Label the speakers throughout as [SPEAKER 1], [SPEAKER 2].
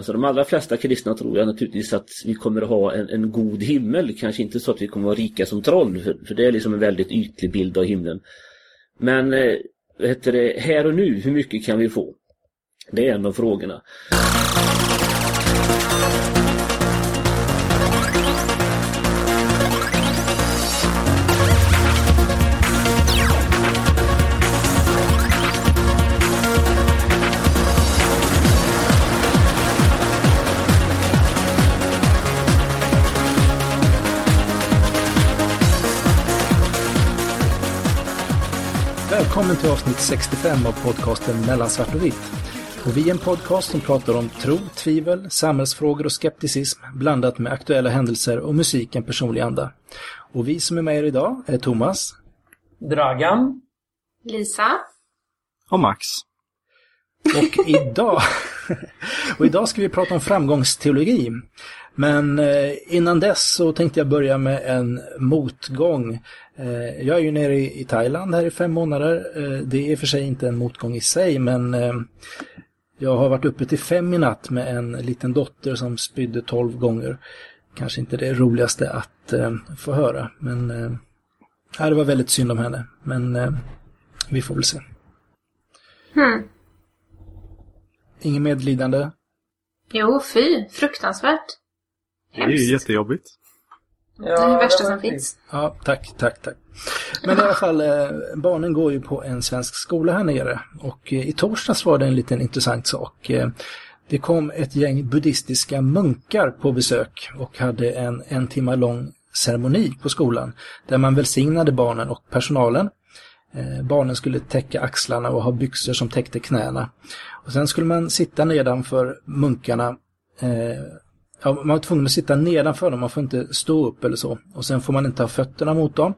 [SPEAKER 1] Alltså de allra flesta kristna tror jag naturligtvis att vi kommer att ha en, en god himmel. Kanske inte så att vi kommer att vara rika som troll, för, för det är liksom en väldigt ytlig bild av himlen. Men eh, heter det, här och nu, hur mycket kan vi få? Det är en av frågorna.
[SPEAKER 2] Välkommen till avsnitt 65 av podcasten Mellan svart och vitt. Och vi är en podcast som pratar om tro, tvivel, samhällsfrågor och skepticism blandat med aktuella händelser och musiken personlig anda. Och vi som är med er idag är Thomas,
[SPEAKER 3] Dragan.
[SPEAKER 4] Lisa.
[SPEAKER 5] Och Max.
[SPEAKER 2] Och idag, och idag ska vi prata om framgångsteologi. Men eh, innan dess så tänkte jag börja med en motgång. Eh, jag är ju nere i Thailand här i fem månader. Eh, det är i och för sig inte en motgång i sig men jag har varit uppe till fem i natt med en liten dotter som spydde tolv gånger. Kanske inte det roligaste att få höra men det var väldigt synd om henne. Men vi får väl se.
[SPEAKER 4] Hmm.
[SPEAKER 2] Ingen medlidande?
[SPEAKER 4] Jo, fy. Fruktansvärt.
[SPEAKER 5] Det är ju jättejobbigt.
[SPEAKER 4] Ja, det är det värsta som finns.
[SPEAKER 2] Ja, tack, tack, tack. Men i alla fall, eh, barnen går ju på en svensk skola här nere. Och eh, i torsdags var det en liten intressant sak. Eh, det kom ett gäng buddhistiska munkar på besök och hade en en timme lång ceremoni på skolan. Där man välsignade barnen och personalen. Barnen skulle täcka axlarna och ha byxor som täckte knäna. Och sen skulle man sitta nedanför munkarna. Ja, man var tvungen att sitta nedanför dem, man får inte stå upp eller så. Och sen får man inte ha fötterna mot dem.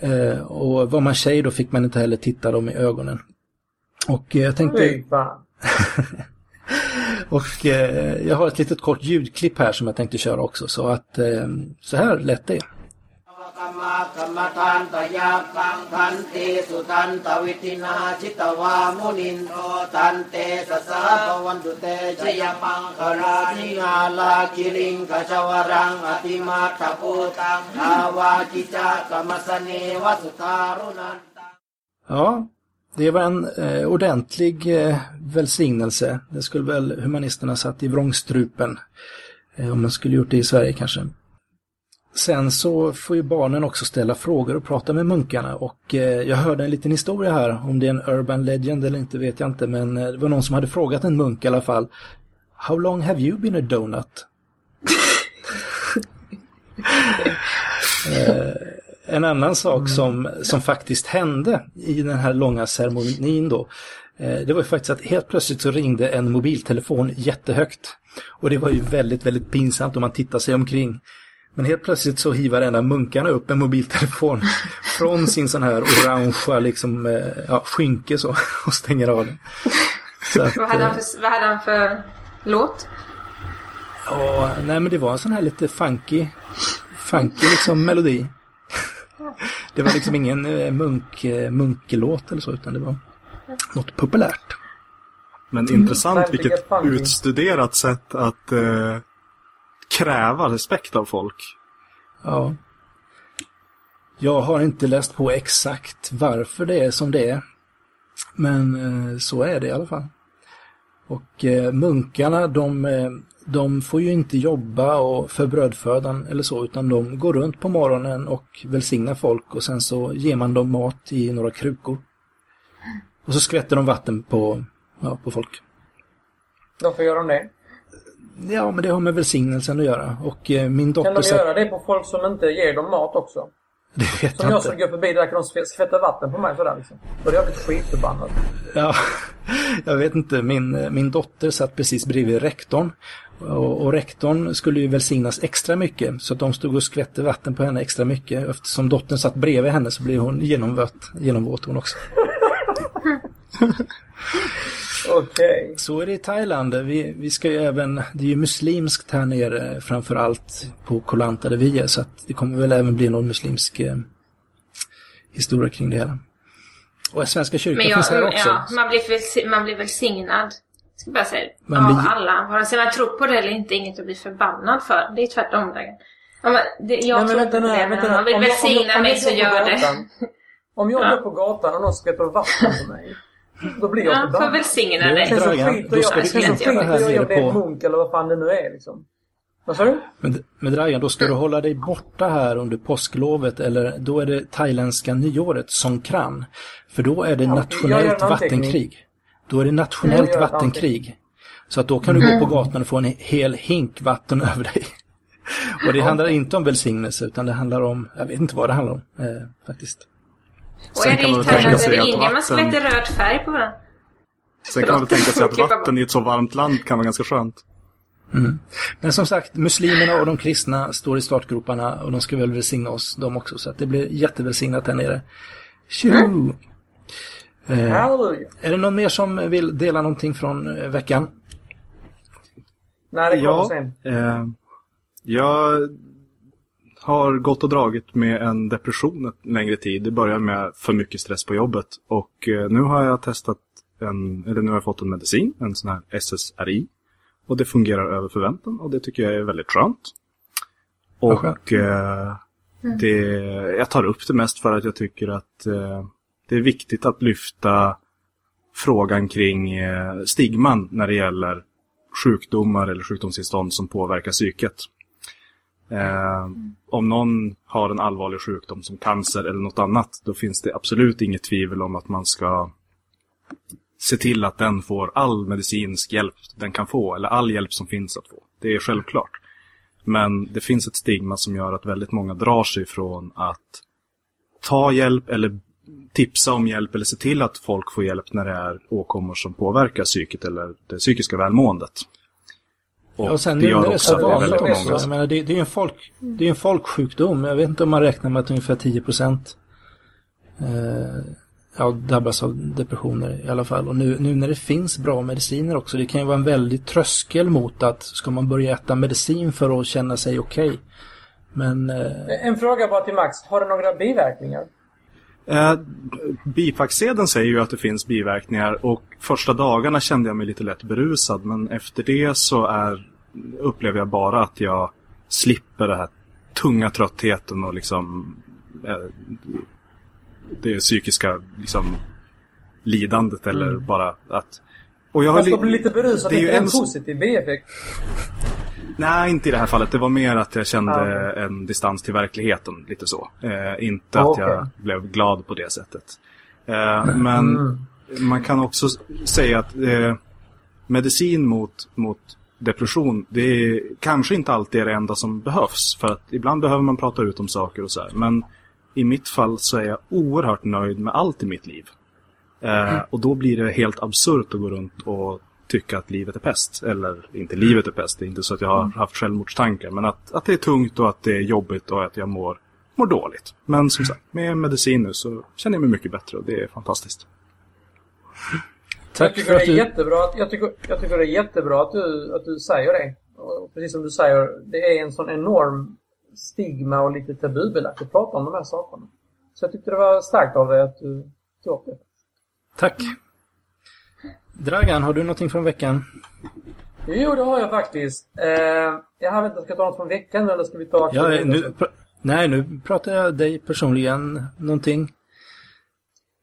[SPEAKER 2] Eh, och var man tjej då fick man inte heller titta dem i ögonen. Och eh, jag tänkte... Och eh, jag har ett litet kort ljudklipp här som jag tänkte köra också. Så att eh, så här lät det.
[SPEAKER 6] กรรมกรรมทานตยาคังทันติสุตันตวิทินาชิตวามุนินโทตันเตสสะภวันตุเตชยมังครานิงาลาคิริงกชวรังอติมาตะปูตังอาวาจิจากรรมสเนวสุตารุนันตัง
[SPEAKER 2] Ja, det var en eh, ordentlig eh, välsignelse. Det skulle väl humanisterna satt i vrångstrupen. Eh, om man skulle gjort det i Sverige kanske. Sen så får ju barnen också ställa frågor och prata med munkarna och eh, jag hörde en liten historia här, om det är en urban legend eller inte vet jag inte, men eh, det var någon som hade frågat en munk i alla fall How long have you been a donut? eh, en annan sak som, som faktiskt hände i den här långa ceremonin då, det var ju faktiskt att helt plötsligt så ringde en mobiltelefon jättehögt. Och det var ju väldigt, väldigt pinsamt om man tittar sig omkring. Men helt plötsligt så hivar en av munkarna upp en mobiltelefon från sin sån här orangea liksom, eh, ja, skynke så och stänger av den. Så att,
[SPEAKER 4] Vad hade han
[SPEAKER 2] eh,
[SPEAKER 4] för, vad hade han för låt?
[SPEAKER 2] ja, nej men det var en sån här lite funky, funky liksom melodi. Det var liksom ingen eh, munk, munkelåt eller så utan det var något populärt.
[SPEAKER 5] Men intressant
[SPEAKER 3] Verkligen
[SPEAKER 5] vilket
[SPEAKER 3] funky.
[SPEAKER 5] utstuderat sätt att eh, kräva respekt av folk.
[SPEAKER 2] Ja. Jag har inte läst på exakt varför det är som det är. Men eh, så är det i alla fall. Och eh, munkarna de, eh, de får ju inte jobba och för brödfödan eller så utan de går runt på morgonen och välsignar folk och sen så ger man dem mat i några krukor. Och så skvätter de vatten på, ja, på folk.
[SPEAKER 3] Varför gör de det?
[SPEAKER 2] Ja, men det har med välsignelsen att göra. Och eh, min dotter...
[SPEAKER 3] Kan de göra det på folk som inte ger dem mat också?
[SPEAKER 2] Det vet
[SPEAKER 3] Som
[SPEAKER 2] jag
[SPEAKER 3] jag
[SPEAKER 2] inte.
[SPEAKER 3] som går förbi där kan de skvätta vatten på mig sådär liksom. Då hade jag blivit skitförbannad.
[SPEAKER 2] Ja, jag vet inte. Min, min dotter satt precis bredvid rektorn. Och, och rektorn skulle ju välsignas extra mycket. Så att de stod och skvätte vatten på henne extra mycket. Eftersom dottern satt bredvid henne så blev hon genomvåt, genomvåt hon också.
[SPEAKER 3] Okej.
[SPEAKER 2] Så är det i Thailand. Vi, vi ska ju även, det är ju muslimskt här nere framför allt på Koh Lanta där vi är. Så att det kommer väl även bli någon muslimsk eh, historia kring det hela. Och Svenska kyrkan
[SPEAKER 4] jag,
[SPEAKER 2] finns här också.
[SPEAKER 4] ja, man, blir välsi- man blir välsignad. ska bara säga,
[SPEAKER 2] Men
[SPEAKER 4] av
[SPEAKER 2] vi-
[SPEAKER 4] alla, vare sig man tror på det eller inte, inget att bli förbannad för. Det är tvärtom. Där. Ja, men det, jag
[SPEAKER 3] Nej, men
[SPEAKER 4] tror
[SPEAKER 3] vänta
[SPEAKER 4] på det,
[SPEAKER 3] vänta
[SPEAKER 4] men om man vill välsigna mig så
[SPEAKER 3] går på
[SPEAKER 4] gör det.
[SPEAKER 3] gatan, Om jag
[SPEAKER 4] Ja.
[SPEAKER 3] går på gatan och någon skvätter vatten på mig, då blir jag
[SPEAKER 4] Ja, för
[SPEAKER 3] förbannad.
[SPEAKER 4] välsigna
[SPEAKER 2] Du-
[SPEAKER 4] dig.
[SPEAKER 3] Sen så skiter jag, sen så skiter jag i om det är munk eller vad fan det nu är liksom. Vad sa du?
[SPEAKER 2] Men, men Dragan, då ska du hålla dig borta här under påsklovet eller då är det thailändska nyåret, Songkran. För då är det
[SPEAKER 3] jag gör
[SPEAKER 2] nationellt vattenkrig. Då är det
[SPEAKER 3] Jag
[SPEAKER 2] nationellt
[SPEAKER 3] ett
[SPEAKER 2] vattenkrig. Så att då kan du gå på gatan och få en hel hink vatten över dig. Och det handlar inte om välsignelse utan det handlar om, jag vet inte vad det handlar om eh, faktiskt.
[SPEAKER 4] Och
[SPEAKER 5] Sen
[SPEAKER 4] är det
[SPEAKER 5] kan
[SPEAKER 4] i Thailand
[SPEAKER 5] sig
[SPEAKER 4] eller
[SPEAKER 5] att
[SPEAKER 4] Indien man skvätter röd färg på varandra?
[SPEAKER 5] Sen kan man väl tänka sig att vatten i ett så varmt land kan vara ganska skönt.
[SPEAKER 2] Men som sagt, muslimerna och de kristna står i startgroparna och de ska väl välsigna oss, de också. Så att det blir jättevälsignat där nere. Tjo! Eh, är det någon mer som vill dela någonting från eh, veckan?
[SPEAKER 3] Nej, det kommer
[SPEAKER 5] Ja,
[SPEAKER 3] sen.
[SPEAKER 5] eh, jag har gått och dragit med en depression en längre tid. Det började med för mycket stress på jobbet. Och eh, nu har jag testat en, eller nu har jag fått en medicin, en sån här SSRI. Och det fungerar över förväntan och det tycker jag är väldigt skönt.
[SPEAKER 2] Vad skönt.
[SPEAKER 5] Och eh, det, jag tar upp det mest för att jag tycker att eh, det är viktigt att lyfta frågan kring eh, stigman när det gäller sjukdomar eller sjukdomstillstånd som påverkar psyket. Eh, om någon har en allvarlig sjukdom som cancer eller något annat, då finns det absolut inget tvivel om att man ska se till att den får all medicinsk hjälp den kan få, eller all hjälp som finns att få. Det är självklart. Men det finns ett stigma som gör att väldigt många drar sig från att ta hjälp eller tipsa om hjälp eller se till att folk får hjälp när det är åkommor som påverkar psyket eller det psykiska välmåendet. Och,
[SPEAKER 2] Och sen
[SPEAKER 5] det gör också
[SPEAKER 2] så
[SPEAKER 5] att det är
[SPEAKER 2] vanligt
[SPEAKER 5] väldigt
[SPEAKER 2] också.
[SPEAKER 5] många
[SPEAKER 2] Jag menar, det, det är ju en, folk, det är en folksjukdom. Jag vet inte om man räknar med att ungefär 10 procent eh, ja, drabbas av depressioner i alla fall. Och nu, nu när det finns bra mediciner också, det kan ju vara en väldig tröskel mot att ska man börja äta medicin för att känna sig okej. Men eh,
[SPEAKER 3] En fråga bara till Max. Har det några biverkningar?
[SPEAKER 5] Eh, bipacksedeln säger ju att det finns biverkningar och första dagarna kände jag mig lite lätt berusad men efter det så är, upplever jag bara att jag slipper den här tunga tröttheten och liksom eh, det psykiska liksom lidandet eller bara att... Och jag har
[SPEAKER 3] Man ska
[SPEAKER 5] li-
[SPEAKER 3] bli lite berusad.
[SPEAKER 5] det är ju
[SPEAKER 3] en- positiv bieffekt.
[SPEAKER 5] Nej, inte i det här fallet. Det var mer att jag kände
[SPEAKER 3] Ah,
[SPEAKER 5] en distans till verkligheten, lite så. Eh, inte
[SPEAKER 3] Ah,
[SPEAKER 5] att
[SPEAKER 3] okej.
[SPEAKER 5] jag blev glad på det sättet. Eh, men
[SPEAKER 3] Mm.
[SPEAKER 5] man kan också säga att eh, medicin mot, mot depression, det är kanske inte alltid är det enda som behövs. För att ibland behöver man prata ut om saker och så här. Men i mitt fall så är jag oerhört nöjd med allt i mitt liv. Eh, och då blir det helt absurt att gå runt och tycka att livet är pest. Eller inte livet är pest, det är inte så att jag har haft självmordstankar. Men att, att det är tungt och att det är jobbigt och att jag mår, mår dåligt. Men som sagt, med medicin nu så känner jag mig mycket bättre och det är fantastiskt.
[SPEAKER 3] Jag
[SPEAKER 2] tack
[SPEAKER 3] tycker
[SPEAKER 2] för
[SPEAKER 3] det
[SPEAKER 2] att
[SPEAKER 3] är
[SPEAKER 2] du...
[SPEAKER 3] jättebra, att- jag tycker, jag tycker det är jättebra att du, att du säger det. Och precis som du säger, det är en sån enorm stigma och lite tabubelagt att prata om de här sakerna. Så jag tyckte det var starkt av dig att du tog upp det.
[SPEAKER 2] Tack. Dragan, har du någonting från veckan?
[SPEAKER 3] Jo, det har jag faktiskt. Eh, jag vet inte, ska jag ta något från veckan eller ska vi ta...
[SPEAKER 2] Ja, nu, pr- nej, nu pratar jag dig personligen någonting.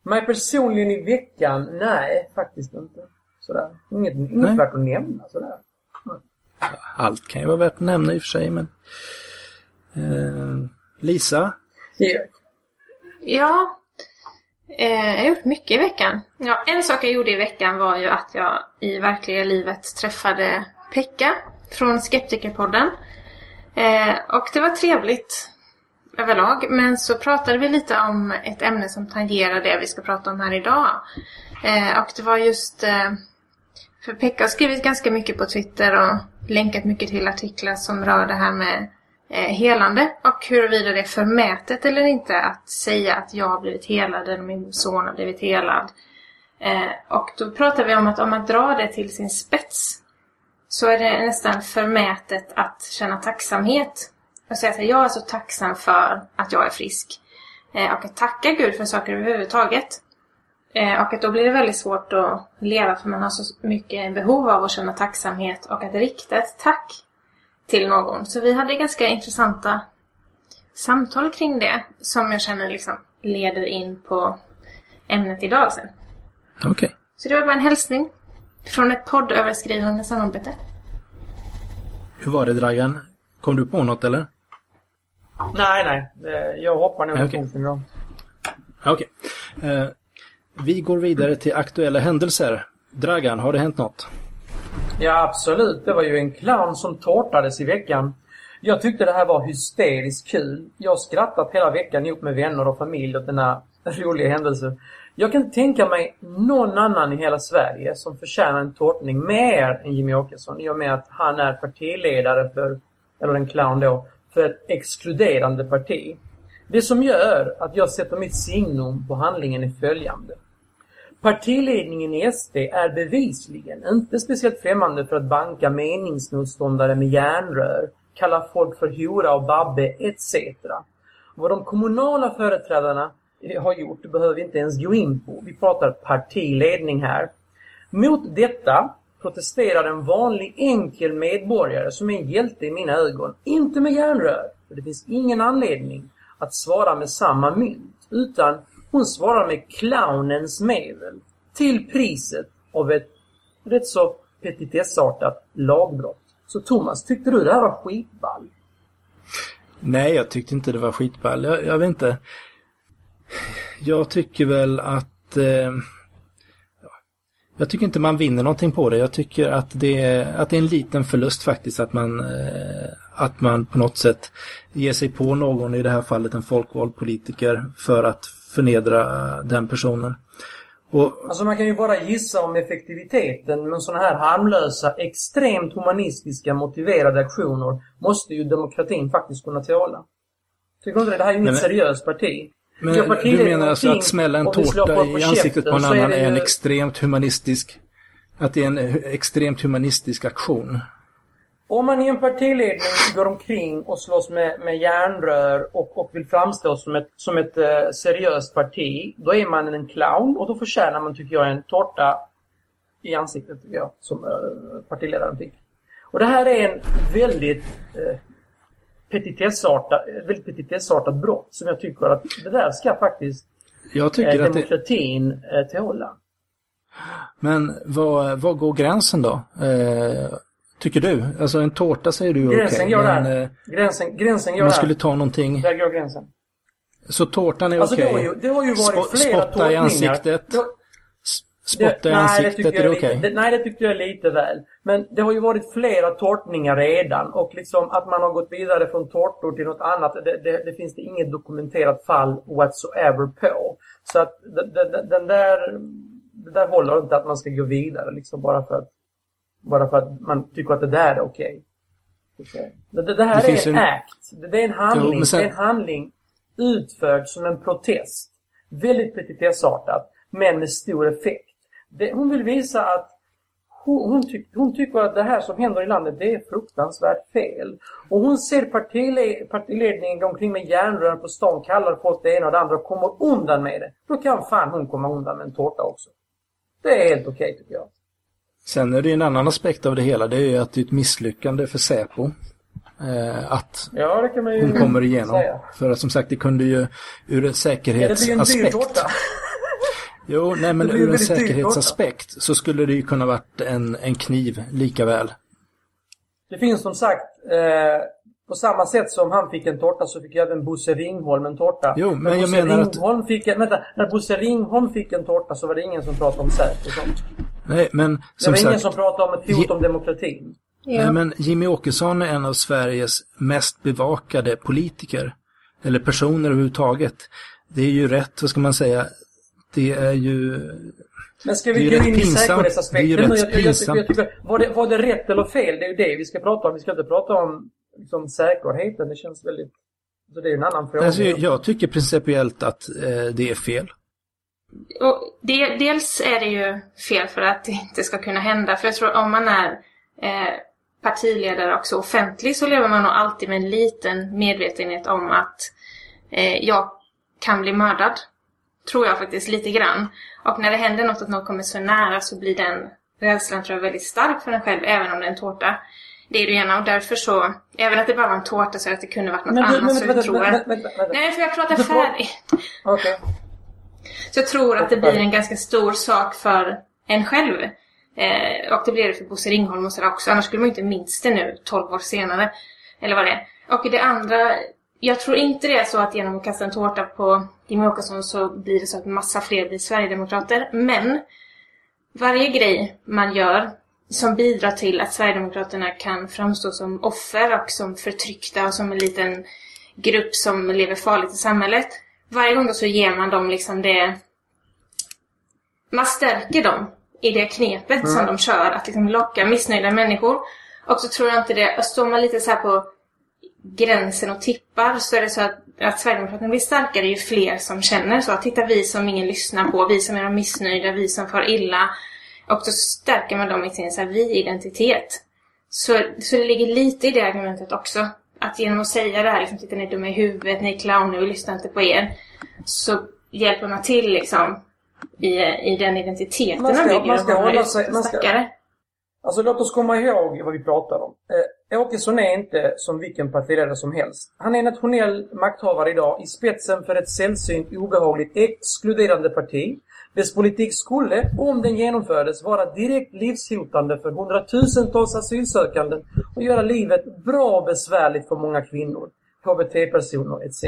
[SPEAKER 3] Mig personligen i veckan? Nej, faktiskt inte. Sådär. Inget, inget
[SPEAKER 2] Nej.
[SPEAKER 3] värt att nämna sådär.
[SPEAKER 2] Allt kan ju vara värt att nämna i och för sig, men... Eh, Lisa?
[SPEAKER 4] Ja, eh, Eh, jag har gjort mycket i veckan. Ja, en sak jag gjorde i veckan var ju att jag i verkliga livet träffade Pekka från Skeptikerpodden. Eh, och det var trevligt överlag. Men så pratade vi lite om ett ämne som tangerar det vi ska prata om här idag. Eh, och det var just... Eh, för Pekka har skrivit ganska mycket på Twitter och länkat mycket till artiklar som rör det här med Eh, helande och huruvida det är förmätet eller inte att säga att jag har blivit helad eller min son har blivit helad. Eh, och då pratar vi om att om man drar det till sin spets så är det nästan förmätet att känna tacksamhet. Och säga att jag är så tacksam för att jag är frisk. Eh, och att tacka Gud för saker överhuvudtaget. Och att då blir det väldigt svårt att leva för man har så mycket behov av att känna tacksamhet och att rikta ett tack till någon. Så vi hade ganska intressanta samtal kring det som jag känner liksom leder in på ämnet idag sen.
[SPEAKER 2] Okej.
[SPEAKER 4] Så det var bara en hälsning från ett poddöverskridande samarbete.
[SPEAKER 2] Hur var det Dragan? Kom du på något eller?
[SPEAKER 3] Nej, nej. Jag hoppar nog
[SPEAKER 2] Okej.
[SPEAKER 3] okay.
[SPEAKER 2] Okej. Eh, vi går vidare till aktuella händelser. Dragan, har det hänt något?
[SPEAKER 3] Ja, absolut. Det var ju en clown som tårtades i veckan. Jag tyckte det här var hysteriskt kul. Jag har skrattat hela veckan ihop med vänner och familj åt denna roliga händelse. Jag kan inte tänka mig någon annan i hela Sverige som förtjänar en tårtning mer än Jimmy Åkesson i och med att han är partiledare för, eller en clown då, för ett exkluderande parti. Det som gör att jag sätter mitt signum på handlingen är följande. Partiledningen i SD är bevisligen inte speciellt främmande för att banka meningsmotståndare med järnrör, kalla folk för hora och babbe etc. Vad de kommunala företrädarna har gjort behöver vi inte ens gå in på. Vi pratar partiledning här. Mot detta protesterar en vanlig enkel medborgare som är en hjälte i mina ögon. Inte med järnrör, för det finns ingen anledning att svara med samma mynt. Utan hon svarar med clownens medel. Till priset av ett rätt så petitessartat lagbrott. Så Thomas, tyckte du det här var skitball?
[SPEAKER 2] Nej, jag tyckte inte det var skitball. Jag, jag vet inte. Jag tycker väl att... Eh, jag tycker inte man vinner någonting på det. Jag tycker att det är, att det är en liten förlust faktiskt att man, eh, att man på något sätt ger sig på någon, i det här fallet en folkvald politiker, för att förnedra den personen. Och
[SPEAKER 3] Alltså man kan ju bara gissa om effektiviteten, men sådana här harmlösa, extremt humanistiska motiverade aktioner måste ju demokratin faktiskt kunna tåla. Tycker du inte det? Det här är ju inget
[SPEAKER 2] Men-
[SPEAKER 3] seriöst parti.
[SPEAKER 2] Men du menar alltså att smälla en tårta i ansiktet på en
[SPEAKER 3] så är
[SPEAKER 2] annan
[SPEAKER 3] det
[SPEAKER 2] är en extremt humanistisk... Att det är en hu- extremt humanistisk aktion.
[SPEAKER 3] Om man i en partiledning går omkring och slåss med, med järnrör och, och vill framstå som ett, som ett eh, seriöst parti, då är man en clown och då förtjänar man, tycker jag, en tårta i ansiktet, tycker jag, som eh, partiledaren fick. Och det här är en väldigt eh, väldigt petitessartat brott som jag tycker att det där ska faktiskt
[SPEAKER 2] Jag
[SPEAKER 3] eh,
[SPEAKER 2] tycker att det...
[SPEAKER 3] demokratin eh, tåla.
[SPEAKER 2] Men vad, vad går gränsen då? Eh, tycker du? Alltså en tårta säger du okej.
[SPEAKER 3] Gränsen går
[SPEAKER 2] men
[SPEAKER 3] där.
[SPEAKER 2] eh,
[SPEAKER 3] Gränsen, gränsen går
[SPEAKER 2] man
[SPEAKER 3] där.
[SPEAKER 2] skulle ta någonting...
[SPEAKER 3] Där går gränsen.
[SPEAKER 2] Så tårtan är
[SPEAKER 3] Alltså det,
[SPEAKER 2] okej?
[SPEAKER 3] har ju, det har ju varit
[SPEAKER 2] Spo-
[SPEAKER 3] flera
[SPEAKER 2] spotta i ansiktet.
[SPEAKER 3] Det-
[SPEAKER 2] Spotta i
[SPEAKER 3] nej,
[SPEAKER 2] ansiktet,
[SPEAKER 3] tycker
[SPEAKER 2] är det
[SPEAKER 3] jag
[SPEAKER 2] okej?
[SPEAKER 3] lite- det- Nej, det tyckte jag lite väl. Men det har ju varit flera tårtningar redan och liksom att man har gått vidare från tårtor till något annat, det, det, det finns det inget dokumenterat fall whatsoever på. Så att den där, det där håller inte att man ska gå vidare liksom bara för att, bara för att man tycker att det där är okej. Det, det, det här
[SPEAKER 2] Det
[SPEAKER 3] är en act. Det, det är en handling.
[SPEAKER 2] Jo, sen-
[SPEAKER 3] Det är en handling utförd som en protest. Väldigt petitessartat, men med stor effekt. Hon vill visa att hon, hon, tyck, hon tycker att det här som händer i landet, det är fruktansvärt fel. Och hon ser partile, partiledningen gå omkring med järnrör på stan, kallar folk det ena och det andra och kommer undan med det. Då kan fan hon komma undan med en tårta också. Det är helt okej tycker jag.
[SPEAKER 2] Sen är det en annan aspekt av det hela. Det är ju att det är ett misslyckande för Säpo. Eh, att
[SPEAKER 3] Ja,
[SPEAKER 2] hon kommer igenom.
[SPEAKER 3] säga.
[SPEAKER 2] För att som sagt, det kunde ju ur en
[SPEAKER 3] Ja, det
[SPEAKER 2] säkerhetsaspekt. Jo, nej men ur en säkerhetsaspekt så skulle det ju kunna varit en, en kniv lika väl.
[SPEAKER 3] Det finns som sagt, eh, på samma sätt som han fick en tårta så fick även Bosse Ringholm en tårta.
[SPEAKER 2] Jo, men
[SPEAKER 3] När
[SPEAKER 2] jag
[SPEAKER 3] Bosse
[SPEAKER 2] menar att-
[SPEAKER 3] Ringholm fick en, vänta, när Bosse Ringholm fick en tårta så var det ingen som pratade om Säpo och sånt.
[SPEAKER 2] Nej, men
[SPEAKER 3] Det
[SPEAKER 2] som
[SPEAKER 3] var ingen
[SPEAKER 2] sagt,
[SPEAKER 3] som pratade om ett hot om demokratin.
[SPEAKER 2] nej, men Jimmy Åkesson är en av Sveriges mest bevakade politiker. Eller personer överhuvudtaget. Det är ju rätt, vad ska man säga, det är ju...
[SPEAKER 3] Men ska
[SPEAKER 2] Det är
[SPEAKER 3] vi
[SPEAKER 2] ju
[SPEAKER 3] gå in i
[SPEAKER 2] pinsamt. Det är ju
[SPEAKER 3] säkerhetsaspekten
[SPEAKER 2] rätt
[SPEAKER 3] nu? Jag, jag, jag,
[SPEAKER 2] pinsamt.
[SPEAKER 3] jag tycker, var, det, var det rätt eller fel? Det är ju det vi ska prata om. Vi ska inte prata om liksom, säkerheten. Det känns väldigt... Så det är en annan fråga.
[SPEAKER 2] Alltså, jag tycker principiellt att eh, det är fel.
[SPEAKER 4] Och det, dels är det ju fel för att det inte ska kunna hända. För jag tror om man är eh, partiledare också offentlig så lever man nog alltid med en liten medvetenhet om att eh, jag kan bli mördad. Tror jag faktiskt lite grann. Och när det händer något, att någon kommer så nära, så blir den rädslan tror jag väldigt stark för en själv, även om det är en tårta. Det är det ena och därför så, även att det bara var en tårta så att det kunde varit något
[SPEAKER 3] Men
[SPEAKER 4] annat
[SPEAKER 3] men
[SPEAKER 4] så
[SPEAKER 3] vänta,
[SPEAKER 4] jag tror. Nej, för jag pratar färdigt.
[SPEAKER 3] Okej.
[SPEAKER 4] Så jag tror att det blir en ganska stor sak för en själv. Eh, och det blir det för Bosse Ringholm och sådär också. Annars skulle man ju inte minns det nu, 12 år senare. Eller vad det är. Och det andra, jag tror inte det är så att genom att kasta en tårta på Jimmie Åkesson så blir det så att massa fler blir Sverigedemokrater. Men varje grej man gör som bidrar till att Sverigedemokraterna kan framstå som offer och som förtryckta och som en liten grupp som lever farligt i samhället. Varje gång så ger man dem liksom det... Man stärker dem i det knepet som de kör, att liksom locka missnöjda människor. Och så tror jag inte det, står man lite så på gränsen och tippar så är det så att, att Sverigedemokraterna blir starkare ju fler som känner så. att Titta vi som ingen lyssnar på, vi som är de missnöjda, vi som far illa. Och då stärker man dem i sin så vi-identitet. Så, så det ligger lite i det argumentet också. Att genom att säga det här, liksom, titta ni är dumma i huvudet, ni är clowner, vi lyssnar inte på er. Så hjälper man till liksom i, i den identiteten
[SPEAKER 3] Man ska-
[SPEAKER 4] bygger
[SPEAKER 3] man ska hålla sig- man ska-. Alltså låt oss komma ihåg vad vi pratar om. Eh, Åkesson är inte som vilken partiledare som helst. Han är nationell makthavare idag i spetsen för ett sällsynt obehagligt exkluderande parti. Dess politik skulle, om den genomfördes, vara direkt livshotande för hundratusentals asylsökande och göra livet bra besvärligt för många kvinnor, HBT-personer etc.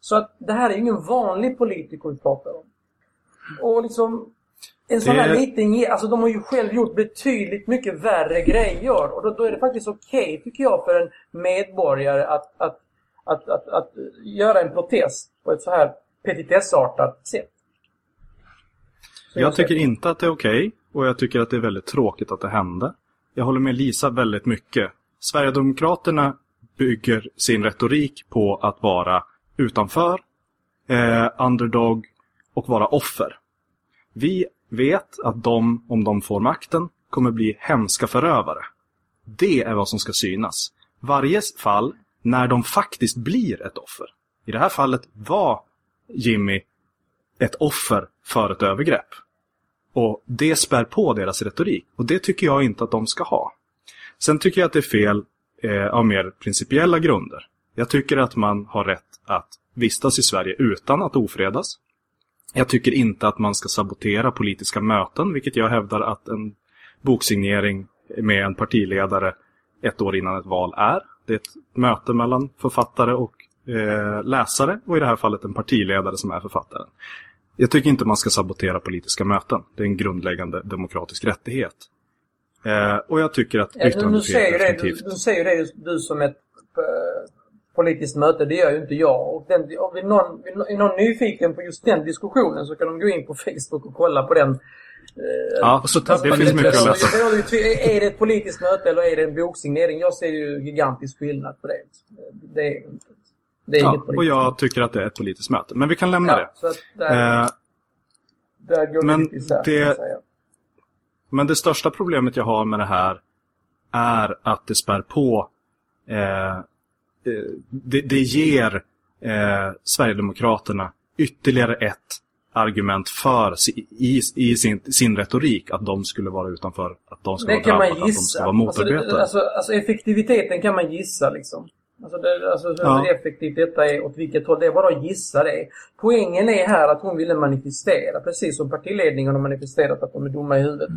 [SPEAKER 3] Så att det här är ingen vanlig politiker vi pratar om. Och liksom en sån här
[SPEAKER 5] Det-
[SPEAKER 3] liten alltså de har ju själv gjort betydligt mycket värre grejer och då, då är det faktiskt okej tycker jag för en medborgare att, att, att, att, att göra en protest på ett så här petitessartat sätt.
[SPEAKER 5] Jag tycker inte att det är okej och jag tycker att det är väldigt tråkigt att det hände. Jag håller med Lisa väldigt mycket. Sverigedemokraterna bygger sin retorik på att vara utanför, eh, underdog och vara offer. Vi vet att de, om de får makten, kommer bli hemska förövare. Det är vad som ska synas. Varje fall när de faktiskt blir ett offer. I det här fallet var Jimmy ett offer för ett övergrepp. Och det spär på deras retorik. Och det tycker jag inte att de ska ha. Sen tycker jag att det är fel eh, av mer principiella grunder. Jag tycker att man har rätt att vistas i Sverige utan att ofredas. Jag tycker inte att man ska sabotera politiska möten, vilket jag hävdar att en boksignering med en partiledare ett år innan ett val är. Det är ett möte mellan författare och eh, läsare och i det här fallet en partiledare som är författaren. Jag tycker inte man ska sabotera politiska möten. Det är en grundläggande demokratisk rättighet. Eh, och jag tycker att
[SPEAKER 3] Ja, nu, nu säger
[SPEAKER 5] yttrandefrihet
[SPEAKER 3] det,
[SPEAKER 5] definitivt...
[SPEAKER 3] du, du säger det du som ett eh, politiskt möte, det gör ju inte jag. Och den, om vi någon, är någon nyfiken på just den diskussionen så kan de gå in på Facebook och kolla på den.
[SPEAKER 5] Ja,
[SPEAKER 2] Och så
[SPEAKER 5] det
[SPEAKER 2] vi
[SPEAKER 5] finns mycket att läsa.
[SPEAKER 3] Är det ett politiskt möte eller är det en boksignering? Jag ser ju gigantisk skillnad på det. Det är, det är
[SPEAKER 5] Ja,
[SPEAKER 3] inget politiskt
[SPEAKER 5] och jag tycker att det är ett politiskt möte. Men vi kan lämna
[SPEAKER 3] Ja, att där,
[SPEAKER 5] det. Eh,
[SPEAKER 3] där går
[SPEAKER 5] men
[SPEAKER 3] det isär,
[SPEAKER 5] det-. Men det största problemet jag har med det här är att det spär på eh, eh, det, det ger eh, Sverigedemokraterna ytterligare ett argument för i, i sin, sin retorik att de skulle vara utanför, att de
[SPEAKER 3] Det
[SPEAKER 5] vara drabbade, att de
[SPEAKER 3] gissa.
[SPEAKER 5] vara
[SPEAKER 3] Alltså, det,
[SPEAKER 5] motarbetare.
[SPEAKER 3] alltså, alltså effektiviteten kan man gissa liksom. Alltså, det, alltså hur
[SPEAKER 5] Ja.
[SPEAKER 3] effektivt detta är, åt vilket håll. Det är bara att gissa det. Poängen är här att hon ville manifestera, precis som partiledningen har manifesterat att de är dumma i huvudet.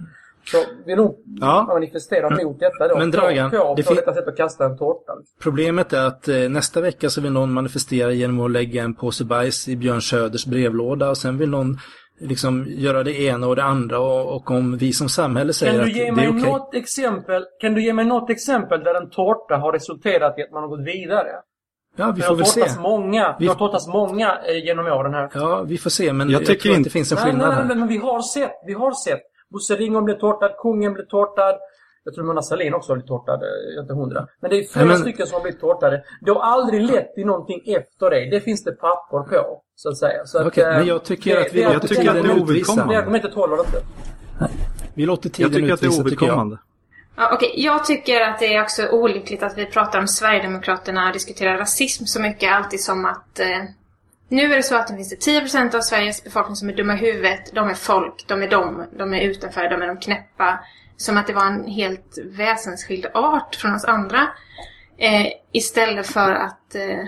[SPEAKER 3] Så vill hon
[SPEAKER 5] Ja.
[SPEAKER 3] manifestera mot detta då.
[SPEAKER 2] Men Dragan,
[SPEAKER 3] på, på,
[SPEAKER 2] det
[SPEAKER 3] på detta sätt att kasta en tårta.
[SPEAKER 2] Problemet är att eh, nästa vecka så vill någon manifestera genom att lägga en påse bajs i Björn Söders brevlåda och sen vill någon liksom göra det ena och det andra och, och om vi som samhälle säger
[SPEAKER 3] Kan
[SPEAKER 2] att
[SPEAKER 3] du ge
[SPEAKER 2] det
[SPEAKER 3] mig
[SPEAKER 2] är okej.
[SPEAKER 3] något exempel, kan du ge mig något exempel där en tårta har resulterat i att man har gått vidare?
[SPEAKER 2] Ja, vi
[SPEAKER 3] Det
[SPEAKER 2] får väl se.
[SPEAKER 3] många,
[SPEAKER 2] Vi-
[SPEAKER 3] det har tårtats många eh, genom åren här.
[SPEAKER 2] Ja, vi får se, men
[SPEAKER 5] Jag
[SPEAKER 2] jag,
[SPEAKER 5] tycker
[SPEAKER 2] tror att
[SPEAKER 5] inte-
[SPEAKER 2] det finns en
[SPEAKER 3] Nej,
[SPEAKER 2] skillnad
[SPEAKER 3] nej, nej,
[SPEAKER 2] här.
[SPEAKER 3] men vi har sett. Vi har sett. Bosse Ringholm blev tårtad, kungen blev tårtad. Jag tror Mona Sahlin också har blivit tårtad, eh, jag är inte hundra. Men det är flera
[SPEAKER 2] Nej, men-
[SPEAKER 3] stycken som har blivit tårtade. Det har aldrig lett till någonting efter det. Det finns det papper på, så att säga. Så att,
[SPEAKER 2] Okej,
[SPEAKER 3] eh,
[SPEAKER 2] men jag tycker
[SPEAKER 3] det-
[SPEAKER 2] att vi
[SPEAKER 3] det-
[SPEAKER 5] Jag tycker att det är
[SPEAKER 2] utvisa.
[SPEAKER 3] Det
[SPEAKER 5] ovidkommande.
[SPEAKER 3] argumentet håller inte.
[SPEAKER 2] Vi låter
[SPEAKER 5] Jag
[SPEAKER 2] tiden
[SPEAKER 5] tycker att det är
[SPEAKER 2] utvisa, jag.
[SPEAKER 5] ovidkommande.
[SPEAKER 4] Ja, okej. Jag tycker att det är också olyckligt att vi pratar om Sverigedemokraterna och diskuterar rasism så mycket, alltid som att eh, nu är det så att det finns det 10% av Sveriges befolkning som är dumma i huvudet. De är folk, de är de, de är utanför, de är de knäppa. Som att det var en helt väsensskild art från oss andra. Eh, istället för att eh,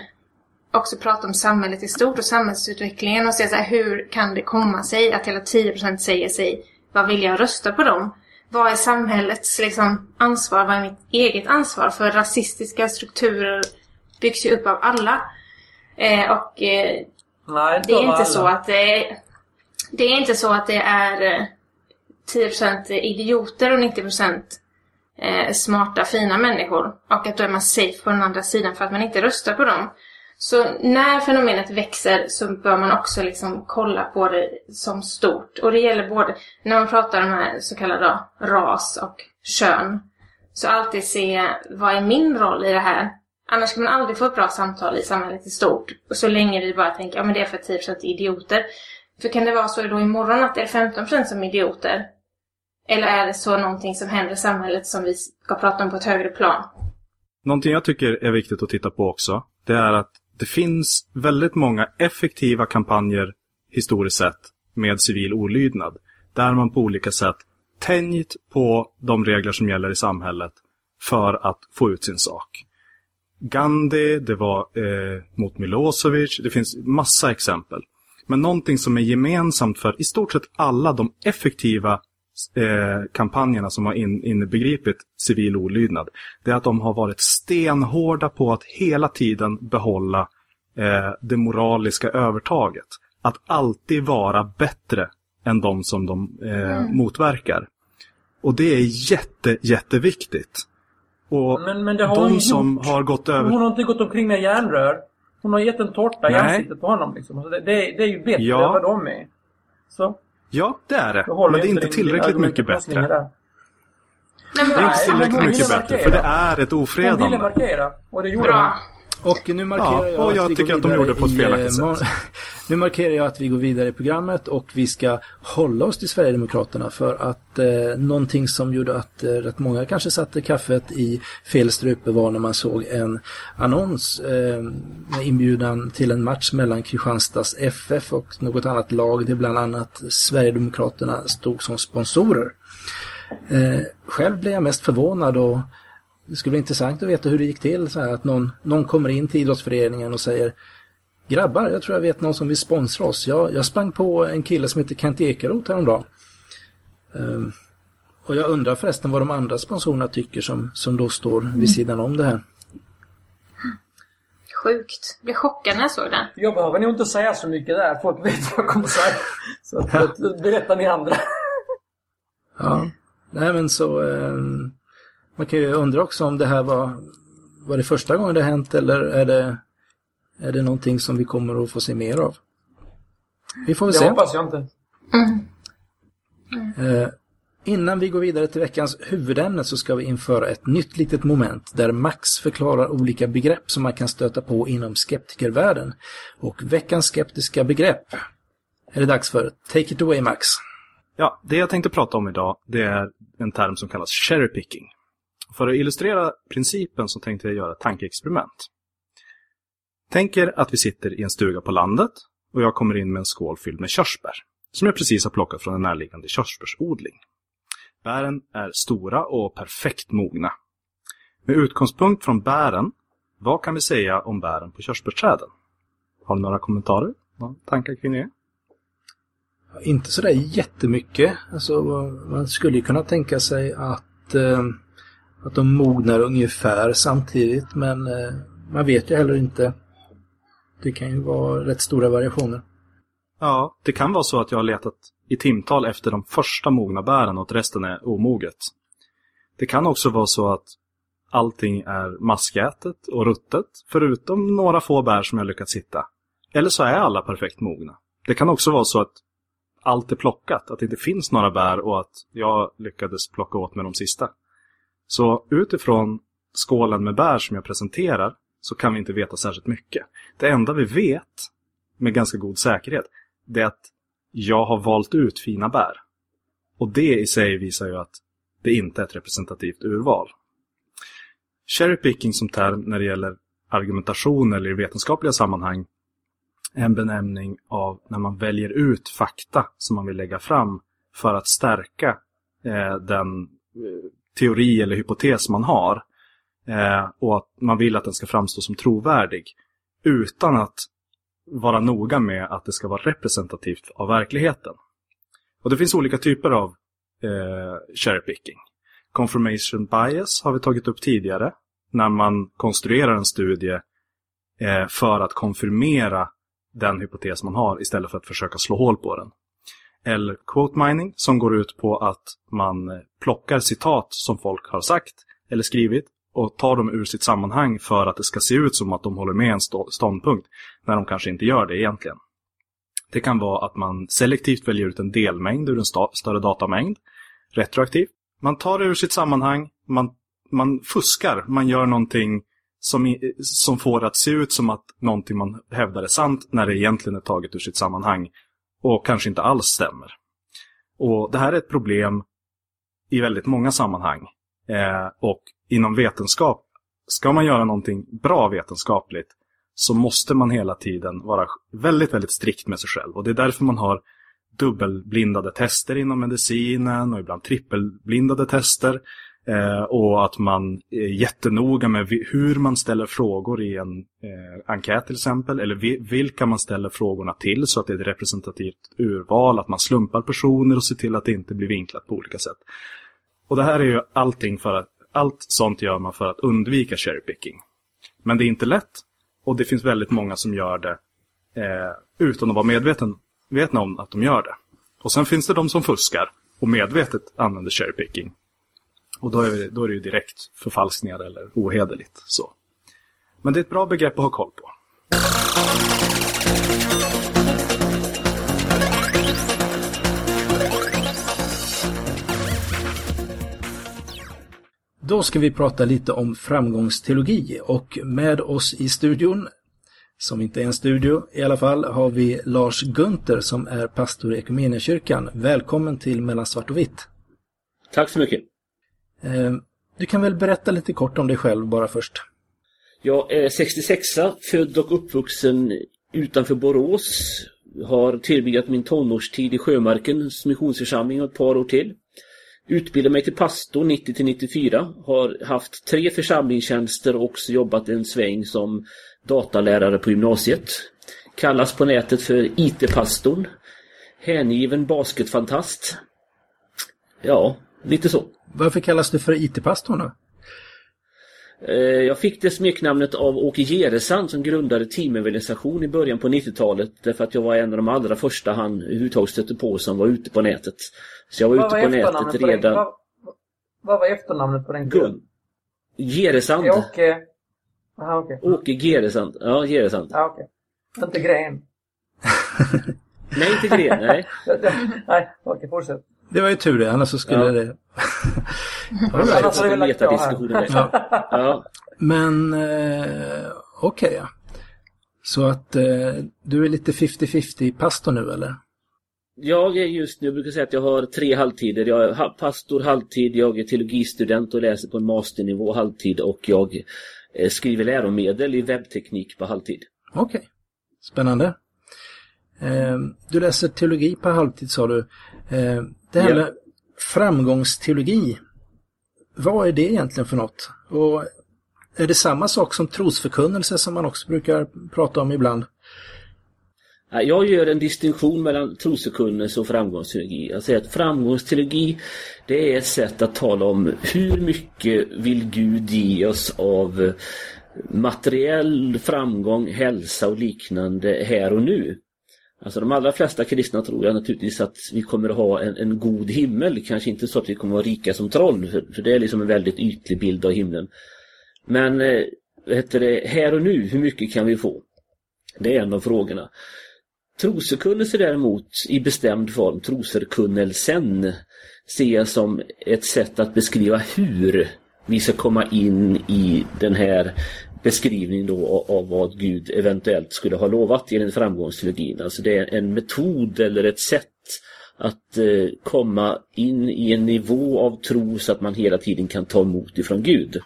[SPEAKER 4] också prata om samhället i stort och samhällsutvecklingen och säga så här, hur kan det komma sig att hela 10% säger sig vad vill jag rösta på dem? Vad är samhällets liksom, ansvar? Vad är mitt eget ansvar? För rasistiska strukturer byggs ju upp av alla. Eh, och eh,
[SPEAKER 3] Nej,
[SPEAKER 4] det är inte
[SPEAKER 3] alla.
[SPEAKER 4] så att det är, det är inte så att det är eh, 10% idioter och 90% eh, smarta, fina människor. Och att då är man safe på den andra sidan för att man inte röstar på dem. Så när fenomenet växer så bör man också liksom kolla på det som stort. Och det gäller både när man pratar om här så kallade ras och kön. Så alltid se vad är min roll i det här? Annars kan man aldrig få ett bra samtal i samhället i stort. Och så länge vi bara tänker, ja men det är för 10% idioter. För kan det vara så då imorgon att det är 15% som är idioter? Eller är det så någonting som händer i samhället som vi ska prata om på ett högre plan?
[SPEAKER 5] Någonting jag tycker är viktigt att titta på också, det är att det finns väldigt många effektiva kampanjer historiskt sett med civil olydnad. Där man på olika sätt tänjt på de regler som gäller i samhället för att få ut sin sak. Gandhi, det var eh, mot Milosevic, det finns massa exempel. Men någonting som är gemensamt för i stort sett alla de effektiva eh, kampanjerna som har in, inbegripit civil olydnad, det är att de har varit stenhårda på att hela tiden behålla eh, det moraliska övertaget. Att alltid vara bättre än de som de eh, motverkar. Och det är jätte, jätteviktigt. Och
[SPEAKER 3] Men, men
[SPEAKER 5] de som
[SPEAKER 3] gjort.
[SPEAKER 5] har gått över...
[SPEAKER 3] Hon har inte gått omkring med järnrör. Hon har gett en tårta i
[SPEAKER 5] Nej.
[SPEAKER 3] ansiktet på honom. Liksom. Alltså det, det, är- det är ju bättre
[SPEAKER 5] Ja.
[SPEAKER 3] än vad de är. Så.
[SPEAKER 5] Ja, det är det. Men det är inte tillräckligt mycket bättre.
[SPEAKER 3] där.
[SPEAKER 4] Nej, men
[SPEAKER 5] Det är inte tillräckligt mycket bättre, för det är ett
[SPEAKER 3] Hon ville
[SPEAKER 5] ofredande.
[SPEAKER 3] markera. Och det gjorde
[SPEAKER 4] Bra.
[SPEAKER 3] hon.
[SPEAKER 2] Och nu markerar
[SPEAKER 5] Ja,
[SPEAKER 2] jag
[SPEAKER 5] och jag
[SPEAKER 2] att vi
[SPEAKER 5] tycker
[SPEAKER 2] går
[SPEAKER 5] att de
[SPEAKER 2] vidare
[SPEAKER 5] gjorde på ett felaktigt
[SPEAKER 2] eh,
[SPEAKER 5] sätt.
[SPEAKER 2] Nu markerar jag att vi går vidare i programmet och vi ska hålla oss till Sverigedemokraterna för att eh, någonting som gjorde att eh, rätt många kanske satte kaffet i fel strupe var när man såg en annons eh, med inbjudan till en match mellan Kristianstads FF och något annat lag där bland annat Sverigedemokraterna stod som sponsorer. Eh, själv blev jag mest förvånad och det skulle bli intressant att veta hur det gick till. Så här, att någon, någon kommer in till idrottsföreningen och säger Grabbar, jag tror jag vet någon som vill sponsra oss. Jag, jag sprang på en kille som heter Kent Ekeroth häromdagen. Um, och jag undrar förresten vad de andra sponsorerna tycker som, som då står vid sidan om det här.
[SPEAKER 4] Sjukt. Jag blev chockad när jag såg den.
[SPEAKER 3] Jag behöver nog inte säga så mycket där. Folk vet vad jag kommer säga. Så att, berätta ni andra.
[SPEAKER 2] Ja, nej men så ehm, man kan ju undra också om det här var, var det första gången det hänt eller är det, är det någonting som vi kommer att få se mer av? Vi får väl
[SPEAKER 3] Det
[SPEAKER 2] se.
[SPEAKER 3] hoppas jag inte.
[SPEAKER 2] Eh, innan vi går vidare till veckans huvudämne så ska vi införa ett nytt litet moment där Max förklarar olika begrepp som man kan stöta på inom skeptikervärlden. Och veckans skeptiska begrepp är det dags för. Take it away Max.
[SPEAKER 5] Ja, det jag tänkte prata om idag, det är en term som kallas cherry picking. För att illustrera principen så tänkte jag göra ett tankeexperiment. Tänk er att vi sitter i en stuga på landet och jag kommer in med en skål fylld med körsbär, som jag precis har plockat från en närliggande körsbärsodling. Bären är stora och perfekt mogna. Med utgångspunkt från bären, vad kan vi säga om bären på körsbärsträden? Har du några kommentarer? Några tankar kring det?
[SPEAKER 2] Inte sådär jättemycket. Alltså, man skulle ju kunna tänka sig att, eh, att de mognar ungefär samtidigt men eh, man vet ju heller inte. Det kan ju vara rätt stora variationer.
[SPEAKER 5] Ja, det kan vara så att jag har letat i timtal efter de första mogna bären och att resten är omoget. Det kan också vara så att allting är maskätet och ruttet, förutom några få bär som jag lyckats hitta. Eller så är alla perfekt mogna. Det kan också vara så att allt är plockat, att det inte finns några bär och att jag lyckades plocka åt mig de sista. Så utifrån skålen med bär som jag presenterar så kan vi inte veta särskilt mycket. Det enda vi vet med ganska god säkerhet det är att jag har valt ut fina bär. Och det i sig visar ju att det inte är ett representativt urval. Cherry picking som term när det gäller argumentation eller i vetenskapliga sammanhang är en benämning av när man väljer ut fakta som man vill lägga fram för att stärka eh, den eh, teori eller hypotes man har. Eh, och att man vill att den ska framstå som trovärdig. Utan att vara noga med att det ska vara representativt av verkligheten. Och det finns olika typer av eh, cherry picking. Confirmation bias har vi tagit upp tidigare. När man konstruerar en studie eh, för att konfirmera den hypotes man har istället för att försöka slå hål på den. Eller quote mining som går ut på att man eh, plockar citat som folk har sagt eller skrivit och tar dem ur sitt sammanhang för att det ska se ut som att de håller med en ståndpunkt när de kanske inte gör det egentligen. Det kan vara att man selektivt väljer ut en delmängd ur en större datamängd retroaktivt. Man tar det ur sitt sammanhang, man, man fuskar, man gör någonting som, som får det att se ut som att någonting man hävdar är sant när det egentligen är taget ur sitt sammanhang och kanske inte alls stämmer. Och Det här är ett problem i väldigt många sammanhang. Eh, och inom vetenskap, ska man göra någonting bra vetenskapligt så måste man hela tiden vara väldigt, väldigt strikt med sig själv. Och det är därför man har dubbelblindade tester inom medicinen och ibland trippelblindade tester. Eh, och att man är jättenoga med hur man ställer frågor i en eh, enkät till exempel. Eller vi, vilka man ställer frågorna till så att det är ett representativt urval. Att man slumpar personer och ser till att det inte blir vinklat på olika sätt. Och det här är ju allting för att allt sånt gör man för att undvika cherry picking. Men det är inte lätt och det finns väldigt många som gör det eh, utan att vara medvetna om att de gör det. Och sen finns det de som fuskar och medvetet använder cherry picking. Och då är, det, då är det ju direkt förfalskningar eller ohederligt. Så. Men det är ett bra begrepp att ha koll på.
[SPEAKER 2] Då ska vi prata lite om framgångsteologi och med oss i studion, som inte är en studio i alla fall, har vi Lars Gunther som är pastor i Equmeniakyrkan. Välkommen till Mellan svart och vitt.
[SPEAKER 1] Tack så mycket.
[SPEAKER 2] Eh, du kan väl berätta lite kort om dig själv bara först.
[SPEAKER 1] Jag är 66 född och uppvuxen utanför Borås. Har tillbringat min tonårstid i Sjömarkens missionsförsamling och ett par år till. Utbildade mig till pastor 90 till 94. Har haft tre församlingstjänster och också jobbat en sväng som datalärare på gymnasiet. Kallas på nätet för IT-pastorn. Hängiven basketfantast. Ja, lite så.
[SPEAKER 2] Varför kallas du för IT-pastorn då?
[SPEAKER 1] Eh, jag fick det smeknamnet av Åke Geresand som grundade teamorganisation i början på 90-talet därför att jag var en av de allra första han överhuvudtaget stötte på som var ute på nätet. Så jag var,
[SPEAKER 3] vad
[SPEAKER 1] ute på nätet redan...
[SPEAKER 3] Vad, vad var efternamnet på den
[SPEAKER 1] killen? Geresand.
[SPEAKER 3] Åke... Aha, okay.
[SPEAKER 1] Åke Geresand. Ja, Geresand.
[SPEAKER 3] Ja, okej. Okay. Inte Gren.
[SPEAKER 1] nej, inte Gren. Nej.
[SPEAKER 3] nej, okej, okay, fortsätt.
[SPEAKER 2] Det var ju tur det, annars så skulle
[SPEAKER 1] ja.
[SPEAKER 2] det...
[SPEAKER 3] Annars hade vi lagt
[SPEAKER 1] ja. ja.
[SPEAKER 2] Men eh, okej. Okay, ja. Så att eh, du är lite 50-50 pastor nu eller?
[SPEAKER 1] Jag är just nu, jag brukar säga att jag har tre halvtider. Jag är pastor halvtid, jag är teologistudent och läser på en masternivå halvtid och jag eh, skriver läromedel i webbteknik på halvtid.
[SPEAKER 2] Okej, okay. spännande. Eh, du läser teologi på halvtid sa du. Eh, det här med framgångsteologi, vad är det egentligen för något? Och är det samma sak som trosförkunnelse som man också brukar prata om ibland?
[SPEAKER 1] Jag gör en distinktion mellan trosförkunnelse och framgångsteologi. Jag säger att framgångsteologi det är ett sätt att tala om hur mycket vill Gud ge oss av materiell framgång, hälsa och liknande här och nu. Alltså de allra flesta kristna tror jag naturligtvis att vi kommer att ha en, en god himmel. Kanske inte så att vi kommer att vara rika som troll, för, för det är liksom en väldigt ytlig bild av himlen. Men eh, heter det, här och nu, hur mycket kan vi få? Det är en av frågorna. Trosförkunnelse däremot i bestämd form, trosförkunnelsen, ser jag som ett sätt att beskriva hur vi ska komma in i den här beskrivning då av vad Gud eventuellt skulle ha lovat enligt framgångsteologin. Alltså det är en metod eller ett sätt att eh, komma in i en nivå av tro så att man hela tiden kan ta emot ifrån Gud.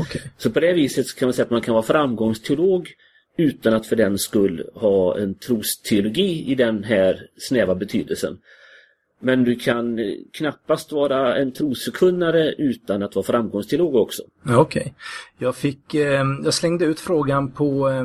[SPEAKER 2] Okay.
[SPEAKER 1] Så på det viset kan man säga att man kan vara framgångsteolog utan att för den skull ha en trosteologi i den här snäva betydelsen. Men du kan eh, knappast vara en trosförkunnare utan att vara framgångsteolog också.
[SPEAKER 2] Okej. Okay. Jag fick, eh, jag slängde ut frågan på, eh,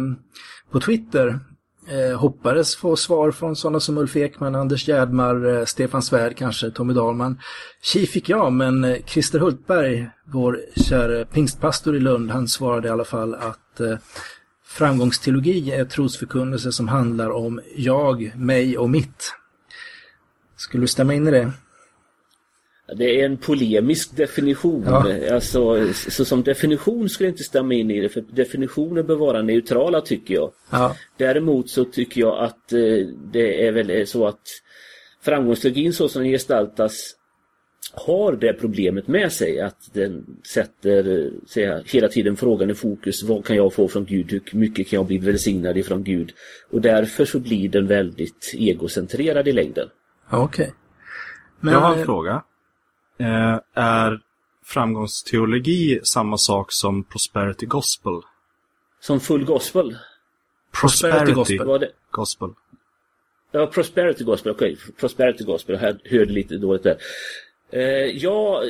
[SPEAKER 2] på Twitter. Eh, hoppades få svar från sådana som Ulf Ekman, Anders Gärdmar, eh, Stefan Svärd kanske, Tommy Dahlman. Tji fick jag, men eh, Christer Hultberg, vår kära pingstpastor i Lund, han svarade i alla fall att eh, framgångsteologi är trosförkunnelse som handlar om jag, mig och mitt. Skulle du stämma in i det?
[SPEAKER 1] Det är en polemisk definition. Ja. Alltså, så som definition skulle jag inte stämma in i det, för definitioner bör vara neutrala tycker jag. Ja. Däremot så tycker jag att eh, det är väl så att framgångsteologin så som den gestaltas har det problemet med sig att den sätter säga, hela tiden frågan i fokus. Vad kan jag få från Gud? Hur mycket kan jag bli välsignad ifrån Gud? Och därför så blir den väldigt egocentrerad i längden.
[SPEAKER 2] Okej. Okay.
[SPEAKER 5] Jag har en eh, fråga. Eh, är framgångsteologi samma sak som prosperity gospel?
[SPEAKER 1] Som full gospel?
[SPEAKER 5] Prosperity, gospel. Var det? gospel.
[SPEAKER 1] Ja, prosperity gospel, okej. Okay. Prosperity gospel, jag hörde lite dåligt där. Eh, ja,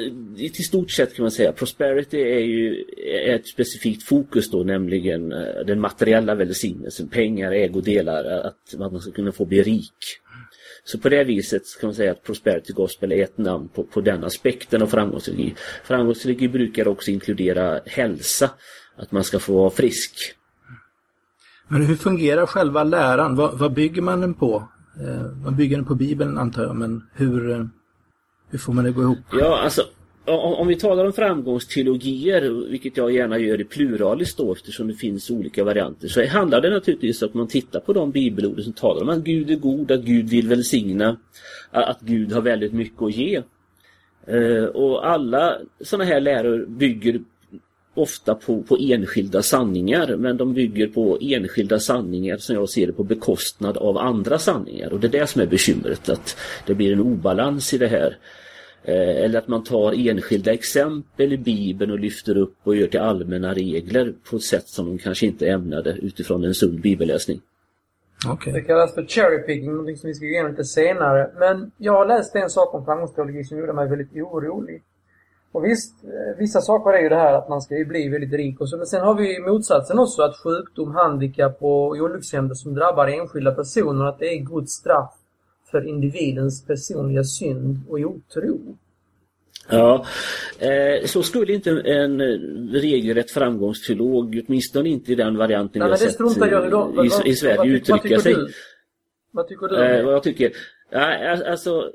[SPEAKER 1] till stort sett kan man säga. Prosperity är ju ett specifikt fokus då, nämligen eh, den materiella välsignelsen, pengar, ägodelar, att man ska kunna få bli rik. Så på det viset kan man säga att Prosperity Gospel är ett namn på, på den aspekten av framgångsteologi. Framgångsteologi brukar också inkludera hälsa, att man ska få vara frisk.
[SPEAKER 2] Men hur fungerar själva läran? Vad, vad bygger man den på? Eh, man bygger den på Bibeln antar jag, men hur, eh, hur får man det gå ihop?
[SPEAKER 1] Ja, alltså om vi talar om framgångsteologier, vilket jag gärna gör i pluralis då eftersom det finns olika varianter, så handlar det naturligtvis om att man tittar på de bibelord som talar om att Gud är god, att Gud vill välsigna, att Gud har väldigt mycket att ge. Eh, och alla sådana här läror bygger ofta på, på enskilda sanningar men de bygger på enskilda sanningar som jag ser det på bekostnad av andra sanningar och det är det som är bekymret att det blir en obalans i det här. Eh, eller att man tar enskilda exempel i Bibeln och lyfter upp och gör till allmänna regler på ett sätt som de kanske inte ämnade utifrån en sund bibelläsning.
[SPEAKER 3] Okay. Det kallas för cherry picking, någonting som vi ska gå igenom lite senare. Men jag har läst en sak om framgångsteologi som gjorde mig väldigt orolig. Och visst, eh, vissa saker är ju det här att man ska ju bli väldigt rik och så. Men sen har vi motsatsen också, att sjukdom, handikapp och olyckshändelser som drabbar enskilda personer, att det är Guds straff för individens personliga synd och otro.
[SPEAKER 1] Ja, eh, så skulle inte en regelrätt framgångsteolog, åtminstone inte i den varianten
[SPEAKER 3] Nej,
[SPEAKER 1] jag
[SPEAKER 3] sett jag,
[SPEAKER 1] i, i, Sverige, vad, uttrycka sig.
[SPEAKER 3] Du? Vad tycker du?
[SPEAKER 1] Eh, vad jag tycker? Ja, alltså,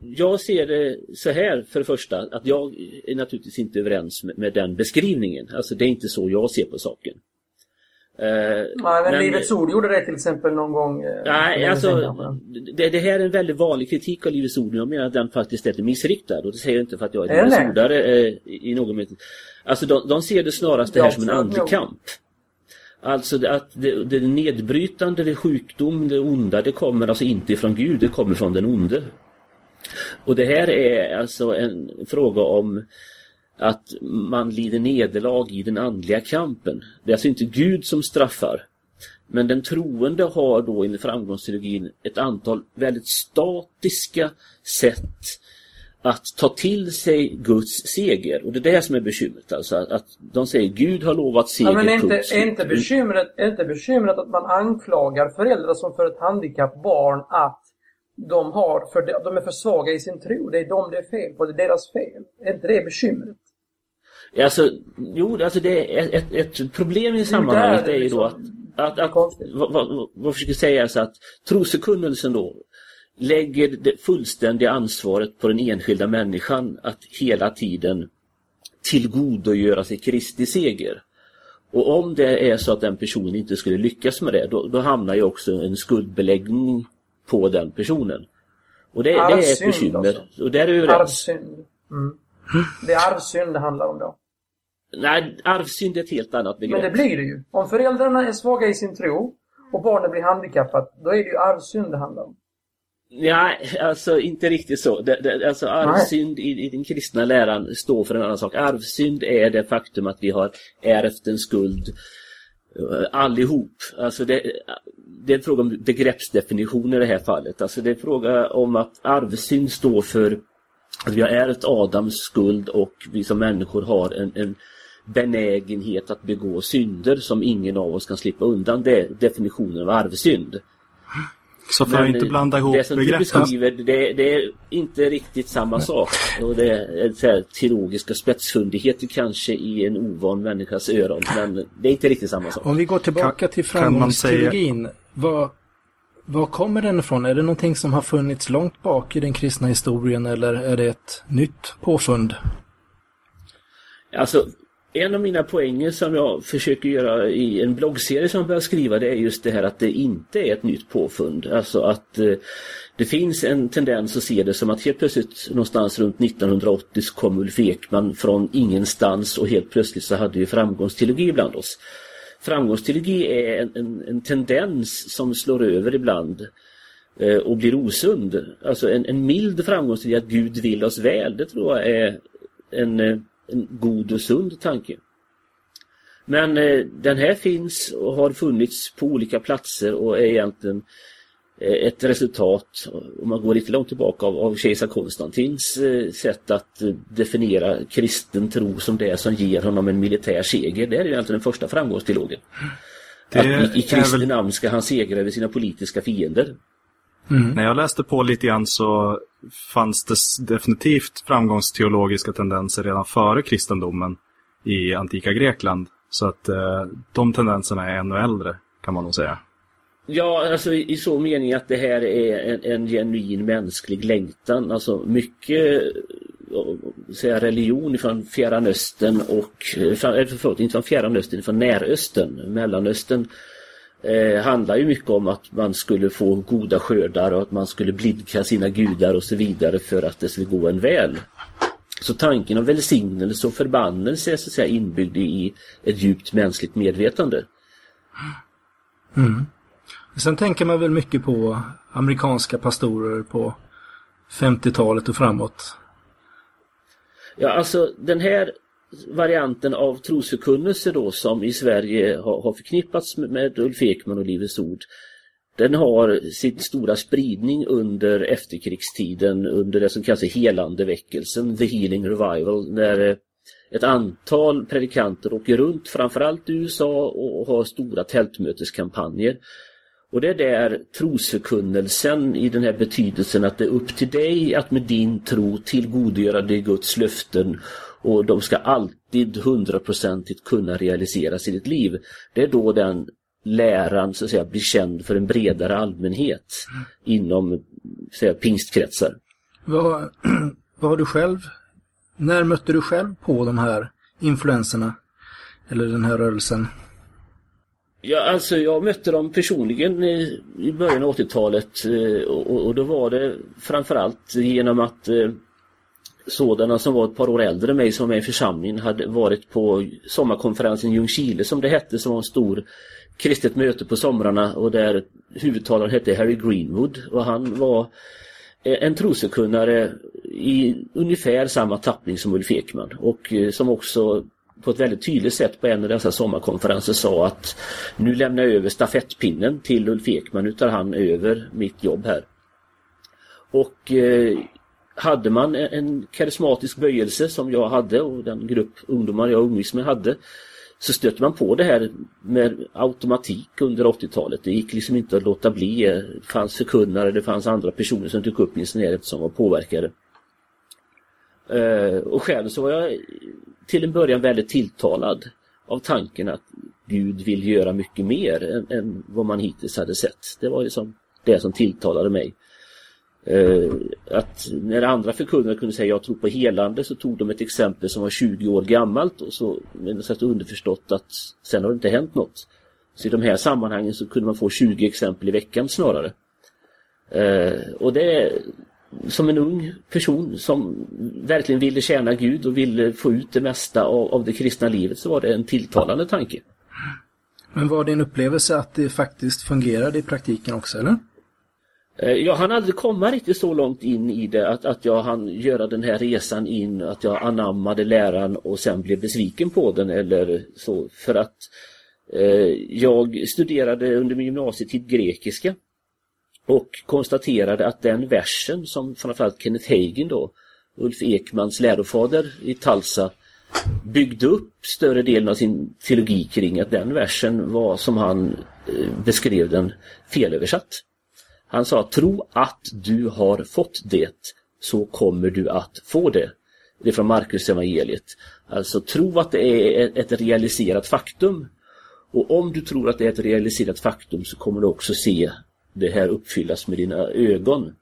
[SPEAKER 1] jag ser det så här för det första, att jag är naturligtvis inte överens med, med den beskrivningen. Alltså det är inte så jag ser på saken.
[SPEAKER 3] Uh, ja, men, men Livets Ord gjorde det till exempel någon gång?
[SPEAKER 1] Uh, nej, alltså det, det, här är en väldigt vanlig kritik av Livets Ord. Jag menar att den faktiskt är missriktad. Och det säger jag inte för att jag är, är Livets Ordare uh, i någon mening. Alltså de, de ser det snarast det här som en andlig kamp. Alltså att det, det nedbrytande, det sjukdom, det onda, det kommer alltså inte ifrån Gud, det kommer från den onde. Och det här är alltså en fråga om att man lider nederlag i den andliga kampen. Det är alltså inte Gud som straffar. Men den troende har då enligt framgångsteologin ett antal väldigt statiska sätt att ta till sig Guds seger. Och det är det som är bekymret. Alltså att de säger Gud har lovat seger. Ja,
[SPEAKER 3] men är inte, är inte, bekymret, är inte bekymret att man anklagar föräldrar som för ett handikapp barn att de, har för, de är för svaga i sin tro. Det är dem det är fel på. Det är deras fel. Är inte det bekymret?
[SPEAKER 1] Alltså, jo, alltså det är ett, ett problem i sammanhanget är ju då att, att, att vad, vad, vad jag försöker säga är så att trosförkunnelsen då lägger det fullständiga ansvaret på den enskilda människan att hela tiden tillgodogöra sig Kristi seger. Och om det är så att den personen inte skulle lyckas med det, då, då hamnar ju också en skuldbeläggning på den personen. Och det, det är ett bekymmer. Alltså. Och där är vi överens.
[SPEAKER 3] Arvsynd. Mm. Det är arvsynd det handlar om då.
[SPEAKER 1] Nej, arvsynd är ett helt annat begrepp.
[SPEAKER 3] Men det blir det ju. Om föräldrarna är svaga i sin tro och barnet blir handikappat, då är det ju arvsynd det handlar om.
[SPEAKER 1] Nej, alltså inte riktigt så. Det, det, alltså arvsynd i, i, den kristna läran står för en annan sak. Arvsynd är det faktum att vi har ärvt en skuld Eh, allihop. Alltså det, det är en fråga om begreppsdefinition i det här fallet. Alltså det är en fråga om att arvsynd står för att vi har ärvt Adams skuld och vi som människor har en, en benägenhet att begå synder som ingen av oss kan slippa undan. Det är definitionen av arvsynd.
[SPEAKER 5] Så för att inte blanda ihop
[SPEAKER 1] det som du beskriver, det, det, är inte riktigt samma sak. Och det är så här, teologiska spetsfundigheter kanske i en ovan människas öron. Men det är inte riktigt samma sak.
[SPEAKER 2] Om vi går tillbaka till framgångsteologin. Vad, var kommer den ifrån? Är det någonting som har funnits långt bak i den kristna historien eller är det ett nytt påfund?
[SPEAKER 1] Alltså, en av mina poänger som jag försöker göra i en bloggserie som jag börjar skriva det är just det här att det inte är ett nytt påfund. Alltså att eh, det finns en tendens att se det som att helt plötsligt någonstans runt 1980 så kom Ulf Ekman från ingenstans och helt plötsligt så hade vi framgångsteologi bland oss. Framgångsteologi är en, en, en tendens som slår över ibland eh, och blir osund. Alltså en, en mild framgångsteologi att Gud vill oss väl, det tror jag är en eh, en god och sund tanke. Men eh, den här finns och har funnits på olika platser och är egentligen eh, ett resultat, om man går lite långt tillbaka, av, av kejsar Konstantins eh, sätt att eh, definiera kristen tro som det som ger honom en militär seger. Det är egentligen den första framgångsteologen. Att i, i Kristi väl... namn ska han segra över sina politiska fiender.
[SPEAKER 5] Mm. När jag läste på lite grann så fanns det definitivt framgångsteologiska tendenser redan före kristendomen i antika Grekland. Så att eh, de tendenserna är ännu äldre kan man nog säga.
[SPEAKER 1] Ja, alltså i, i så mening att det här är en, en genuin mänsklig längtan. Alltså mycket säga, religion från Fjärran Östern och, eh, förlåt, inte från Fjärran Östern, från Näröstern, Mellanöstern eh, handlar ju mycket om att man skulle få goda skördar och att man skulle blidka sina gudar och så vidare för att det skulle gå en väl. Så tanken om välsignelse och förbannelse är så att säga inbyggd i ett djupt mänskligt medvetande.
[SPEAKER 2] Mm. Sen tänker man väl mycket på amerikanska pastorer på 50-talet och framåt.
[SPEAKER 1] Ja, alltså den här varianten av trosförkunnelse då som i Sverige har, har förknippats med, Ulf Ekman och Livets Ord. Den har sin stora spridning under efterkrigstiden under det som kallas helande väckelsen, the healing revival, när eh, ett antal predikanter åker runt framförallt i USA och har stora tältmöteskampanjer. Och det är där trosförkunnelsen i den här betydelsen att det är upp till dig att med din tro tillgodogöra dig Guds löften och de ska alltid hundraprocentigt kunna realiseras i ditt liv. Det är då den läran så att säga blir känd för en bredare allmänhet inom säga, pingstkretsar.
[SPEAKER 2] Vad, vad har du själv, när mötte du själv på de här influenserna? Eller den här rörelsen?
[SPEAKER 1] Ja, alltså jag mötte dem personligen i, i början av 80-talet eh, och, och, då var det framförallt genom att eh, sådana som var ett par år äldre än mig som var med i församlingen hade varit på sommarkonferensen Ljungskile som det hette som var en stor kristet möte på somrarna och där huvudtalaren hette Harry Greenwood och han var eh, en trosekunnare i ungefär samma tappning som Ulf Ekman och som också på ett väldigt tydligt sätt på en av dessa sommarkonferenser sa att nu lämnar jag över stafettpinnen till Ulf Ekman, nu tar han över mitt jobb här. Och eh, hade man en karismatisk böjelse som jag hade och den grupp ungdomar jag umgicks med hade så stötte man på det här med automatik under 80-talet. Det gick liksom inte att låta bli. Det fanns förkunnare, det fanns andra personer som tog upp min som var påverkade. Eh, och själv så var jag till en början väldigt tilltalad av tanken att Gud vill göra mycket mer än, än vad man hittills hade sett. Det var liksom det som tilltalade mig. Eh, att när andra förkunnare kunde säga jag tror på helande så tog de ett exempel som var 20 år gammalt och så men så underförstått att sen har det inte hänt något. Så i de här sammanhangen så kunde man få 20 exempel i veckan snarare. Eh, och det som en ung person som verkligen ville tjäna Gud och ville få ut det mesta av, av det kristna livet så var det en tilltalande tanke.
[SPEAKER 2] Men var det en upplevelse att det faktiskt fungerade i praktiken också eller?
[SPEAKER 1] Eh, jag hann aldrig komma riktigt så långt in i det att, att jag hann göra den här resan in, att jag anammade läran och sen blev besviken på den eller så. För att Eh, jag studerade under min gymnasietid grekiska och konstaterade att den versen som framförallt Kenneth Hagen då, Ulf Ekmans lärofader i Talsa, byggde upp större delen av sin teologi kring att den versen var som han eh, beskrev den felöversatt. Han sa tro att du har fått det så kommer du att få det. Det är från Markus evangeliet. Alltså tro att det är ett realiserat faktum. Och om du tror att det är ett realiserat faktum så kommer du också se det här uppfyllas med dina ögon.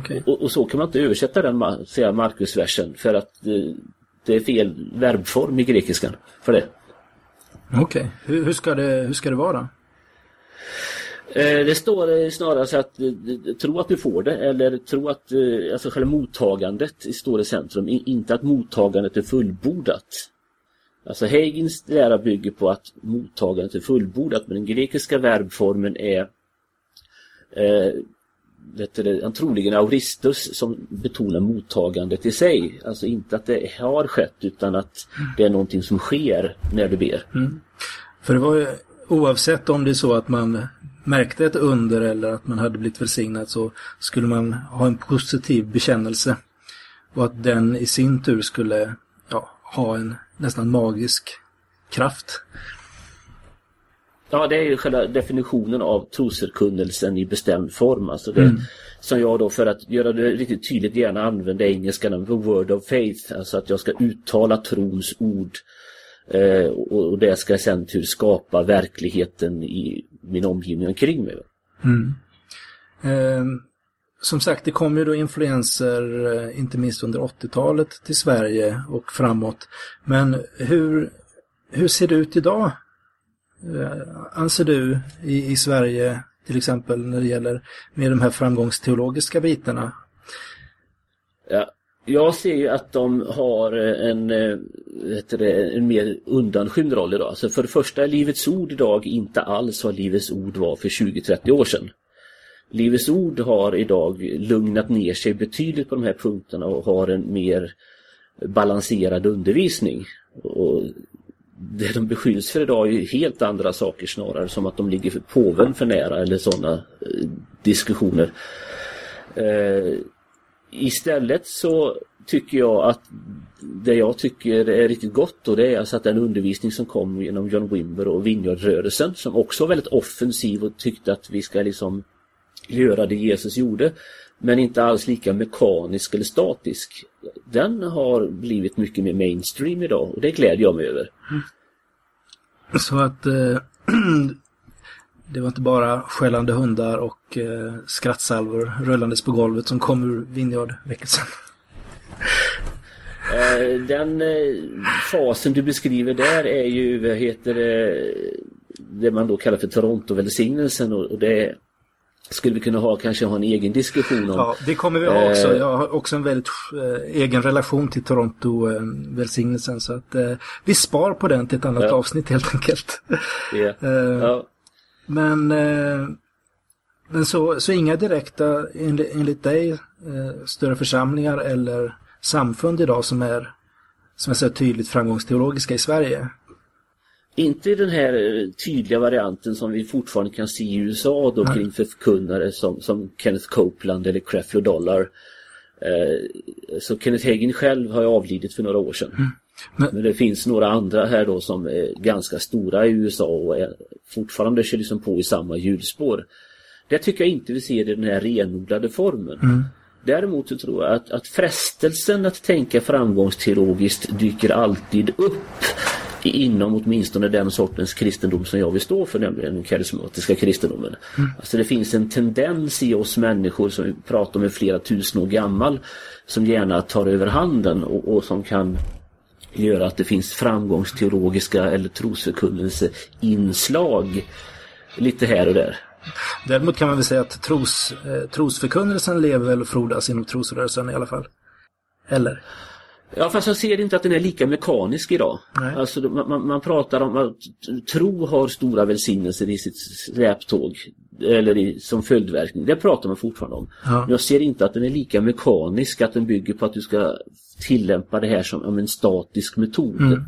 [SPEAKER 2] Okay.
[SPEAKER 1] Och, och, så kan man inte översätta den säga Markusversen för att eh, det är fel verbform i grekiskan för det.
[SPEAKER 2] Okej, okay. hur, hur, ska det, hur ska det vara?
[SPEAKER 1] Eh, det står snarare så att eh, tro att du får det eller tro att eh, alltså själva mottagandet står i centrum, inte att mottagandet är fullbordat. Alltså Hegins lära bygger på att mottagandet är fullbordat men den grekiska verbformen är eh, vet du, troligen Auristus som betonar mottagandet i sig. Alltså inte att det har skett utan att det är någonting som sker när du ber. Mm.
[SPEAKER 2] För det var ju oavsett om det är så att man märkte ett under eller att man hade blivit välsignad så skulle man ha en positiv bekännelse. Och att den i sin tur skulle ja, ha en nästan magisk kraft.
[SPEAKER 1] Ja, det är ju själva definitionen av trosförkunnelsen i bestämd form. Alltså det, mm. Som jag då för att göra det riktigt tydligt gärna använder engelskan för word of faith. Alltså att jag ska uttala trons ord. Eh, och, och det ska sen tur skapa verkligheten i min omgivning omkring mig.
[SPEAKER 2] Mm. Eh, som sagt, det kom ju då influenser, eh, inte minst under 80-talet, till Sverige och framåt. Men hur, hur ser det ut idag? Eh, anser du i, i Sverige, till exempel när det gäller med de här framgångsteologiska bitarna?
[SPEAKER 1] Ja, jag ser ju att de har en, eh, det, en mer undanskymd roll idag. Alltså för det första är Livets Ord idag inte alls vad Livets Ord var för 20-30 år sedan. Livets Ord har idag lugnat ner sig betydligt på de här punkterna och har en mer balanserad undervisning. Och det de beskylls för idag är ju helt andra saker snarare som att de ligger för påven för nära eller sådana eh, diskussioner. Eh, istället så tycker jag att det jag tycker är riktigt gott och det är alltså att den undervisning som kom genom John Wimber och Vineyardrörelsen som också var väldigt offensiv och tyckte att vi ska liksom göra det Jesus gjorde men inte alls lika mekanisk eller statisk. Den har blivit mycket mer mainstream idag och det gläder jag mig över. Mm.
[SPEAKER 2] Så att eh, det var inte bara skällande hundar och eh, skrattsalvor rullandes på golvet som kom ur Vineyard-väckelsen.
[SPEAKER 1] Eh, den eh, fasen du beskriver där är ju, vad heter det, det man då kallar för Toronto-välsignelsen och det skulle vi kunna ha kanske ha en egen diskussion om.
[SPEAKER 2] Ja, det kommer vi ha också. Eh, Jag har också en väldigt eh, egen relation till Toronto-välsignelsen. så att eh, vi spar på den till ett annat ja. avsnitt helt enkelt. Yeah. ja. Men, men så, så inga direkta, enligt, enligt dig, större församlingar eller samfund idag som är, som är så tydligt framgångsteologiska i Sverige?
[SPEAKER 1] Inte i den här eh, tydliga varianten som vi fortfarande kan se i USA då Nej. kring förkunnare som, som Kenneth Copeland eller Creflo Dollar. Eh, så Kenneth Hagin själv har avlidit för några år sedan. Mm. Men... Men, det finns några andra här då som är ganska stora i USA och är fortfarande kör liksom på i samma hjulspår. Det tycker jag inte vi ser i den här renodlade formen. Mm. Däremot så tror jag att, att frestelsen att tänka framgångsteologiskt dyker alltid upp inom åtminstone den sortens kristendom som jag vill stå för, nämligen den karismatiska kristendomen. Mm. Alltså det finns en tendens i oss människor som vi pratar om är flera tusen år gammal som gärna tar över handen och, och som kan göra att det finns framgångsteologiska eller trosförkunnelseinslag lite här och där.
[SPEAKER 2] Däremot kan man väl säga att tros, eh, trosförkunnelsen lever väl och frodas inom trosrörelsen i alla fall. Eller?
[SPEAKER 1] Ja fast jag ser inte att den är lika mekanisk idag. Nej. Alltså, man, man, pratar om att tro har stora välsignelser i sitt släptåg. Eller i, som följdverkning. Det pratar man fortfarande om. Ja. Men jag ser inte att den är lika mekanisk. Att den bygger på att du ska tillämpa det här som, som en statisk metod. Mm.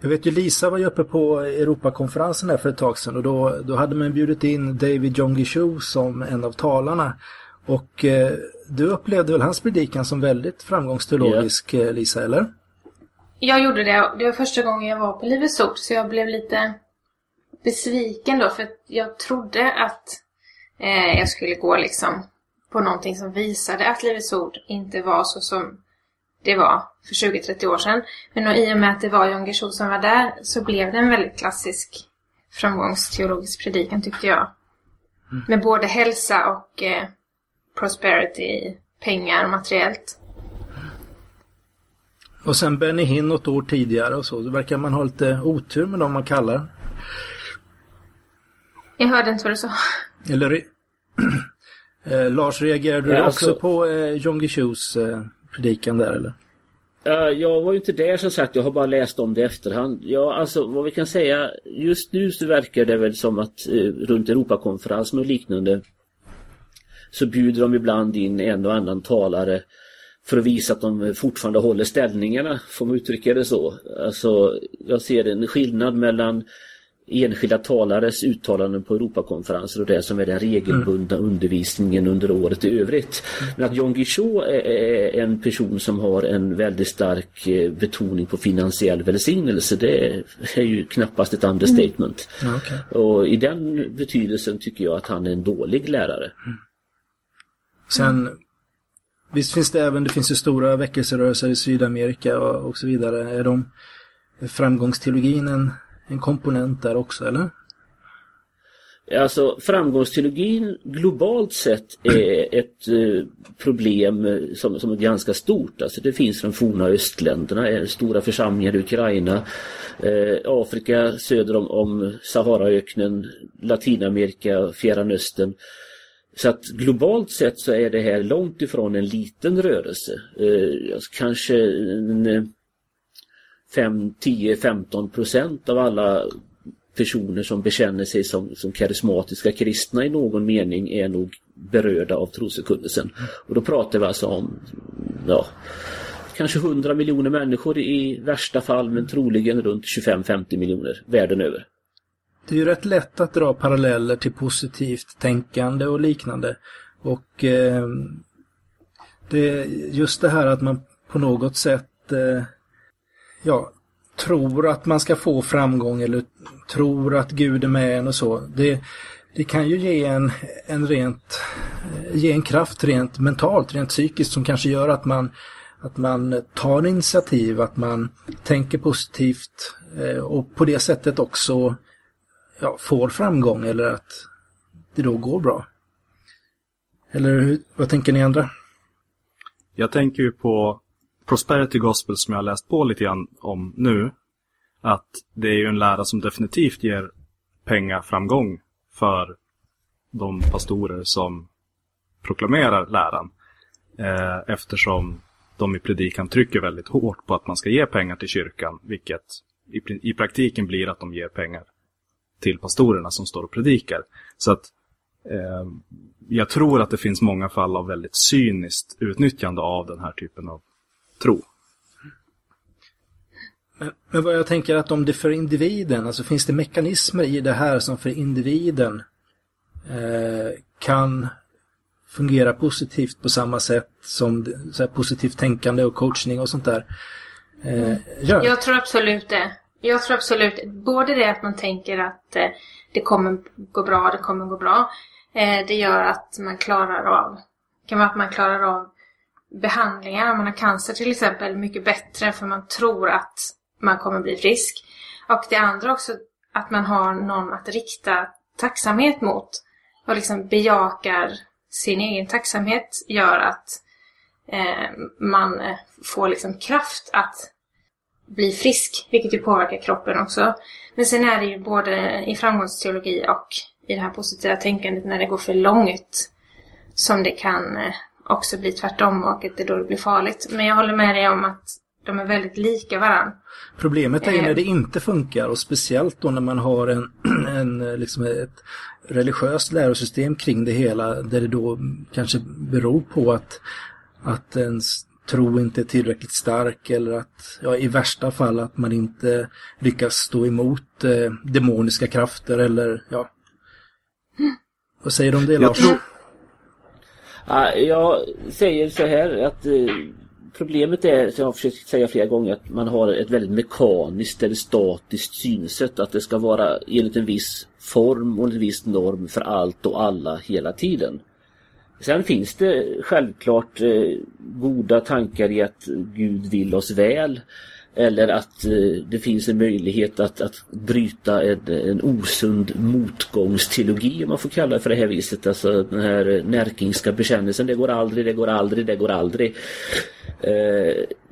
[SPEAKER 2] Jag vet ju Lisa var ju uppe på Europakonferensen där för ett tag sedan och då, då hade man bjudit in David Jongishu som en av talarna. Och eh, du upplevde väl hans predikan som väldigt framgångsteologisk, yeah. Lisa, eller?
[SPEAKER 4] Jag gjorde det. Det var första gången jag var på Livets Ord så jag blev lite besviken då för jag trodde att eh, jag skulle gå liksom på någonting som visade att Livets Ord inte var så som det var för 20-30 år sedan. Men i och med att det var Jan Guillou som var där så blev det en väldigt klassisk framgångsteologisk predikan tyckte jag. Mm. Med både hälsa och eh, prosperity, pengar och materiellt.
[SPEAKER 2] Och sen Benny Hinn något år tidigare och så. Då verkar man ha lite otur med dem man kallar.
[SPEAKER 4] Jag hörde inte vad du sa.
[SPEAKER 2] Eller eh, Lars, reagerade du ja, också alltså... på eh, John Guillous eh, predikan där eller?
[SPEAKER 1] Jag var ju inte där som sagt, jag har bara läst om det i efterhand. Ja, alltså vad vi kan säga, just nu så verkar det väl som att eh, runt Europakonferensen och liknande så bjuder de ibland in en och annan talare för att visa att de fortfarande håller ställningarna, får man uttrycka det så. Alltså, jag ser en skillnad mellan enskilda talares uttalanden på Europakonferenser och det som är den regelbundna mm. undervisningen under året i övrigt. Men att Jan Guichot är en person som har en väldigt stark eh, betoning på finansiell välsignelse det är ju knappast ett understatement.
[SPEAKER 2] Mm. Okay.
[SPEAKER 1] Och i den betydelsen tycker jag att han är en dålig lärare. Mm.
[SPEAKER 2] Sen Visst finns det även, det finns ju stora väckelserörelser i Sydamerika och, och så vidare. Är de framgångsteologin en en komponent där också, eller?
[SPEAKER 1] Alltså framgångsteologin globalt sett är ett eh, problem eh, som, som är ganska stort. Alltså det finns de forna östländerna, stora församlingar i Ukraina, eh, Afrika söder om, om Saharaöknen, Latinamerika, Fjärran Östern. Så att globalt sett så är det här långt ifrån en liten rörelse. Eh, alltså kanske en, 5, 10, 15 procent av alla personer som bekänner sig som, som karismatiska kristna i någon mening är nog berörda av trosförkunnelsen. Och då pratar vi alltså om ja, kanske 100 miljoner människor i värsta fall men troligen runt 25-50 miljoner världen över.
[SPEAKER 2] Det är ju rätt lätt att dra paralleller till positivt tänkande och liknande. Och eh, det, just det här att man på något sätt eh, ja, tror att man ska få framgång eller tror att Gud är med en och så. Det, det kan ju ge en, en rent, ge en kraft rent mentalt, rent psykiskt som kanske gör att man, att man tar initiativ, att man tänker positivt eh, och på det sättet också ja, får framgång eller att det då går bra. Eller hur, vad tänker ni andra?
[SPEAKER 5] Jag tänker ju på Prosperity Gospel som jag har läst på lite grann om nu. Att det är ju en lära som definitivt ger pengaframgång för de pastorer som proklamerar läran. Eh, eftersom de i predikan trycker väldigt hårt på att man ska ge pengar till kyrkan. Vilket i, i praktiken blir att de ger pengar till pastorerna som står och predikar. Så att eh, jag tror att det finns många fall av väldigt cyniskt utnyttjande av den här typen av tro.
[SPEAKER 2] Men, vad jag tänker att om det för individen, alltså finns det mekanismer i det här som för individen eh, kan fungera positivt på samma sätt som så här, positivt tänkande och coachning och sånt där.
[SPEAKER 4] Eh, ja. Jag tror absolut det. Jag tror absolut både det att man tänker att eh, det kommer gå bra, det kommer gå bra. Eh, det gör att man klarar av, kan vara att man klarar av behandlingar om man har cancer till exempel mycket bättre för man tror att man kommer bli frisk. Och det andra också att man har någon att rikta tacksamhet mot och liksom bejakar sin egen tacksamhet gör att eh, man får liksom kraft att bli frisk, vilket ju påverkar kroppen också. Men sen är det ju både i framgångsteologi och i det här positiva tänkandet när det går för långt som det kan eh, också blir tvärtom och att det då blir farligt. Men jag håller med dig om att de är väldigt lika varandra.
[SPEAKER 2] Problemet är ju när eh. det inte funkar och speciellt då när man har en, en liksom ett religiöst lärosystem kring det hela där det då kanske beror på att, att ens tro inte är tillräckligt stark eller att, ja i värsta fall att man inte lyckas stå emot eh, demoniska krafter eller ja. Vad säger du om det Lars? Tror...
[SPEAKER 1] Ja, jag säger så här att eh, problemet är, som jag har försökt säga flera gånger, att man har ett väldigt mekaniskt eller statiskt synsätt. Att det ska vara enligt en viss form och en viss norm för allt och alla hela tiden. Sen finns det självklart eh, goda tankar i att Gud vill oss väl. Eller att eh, det finns en möjlighet att, att bryta en, en osund motgångsteologi om man får kalla det för det här viset. Alltså den här eh, närkingska bekännelsen, det går aldrig, det går aldrig, det går aldrig.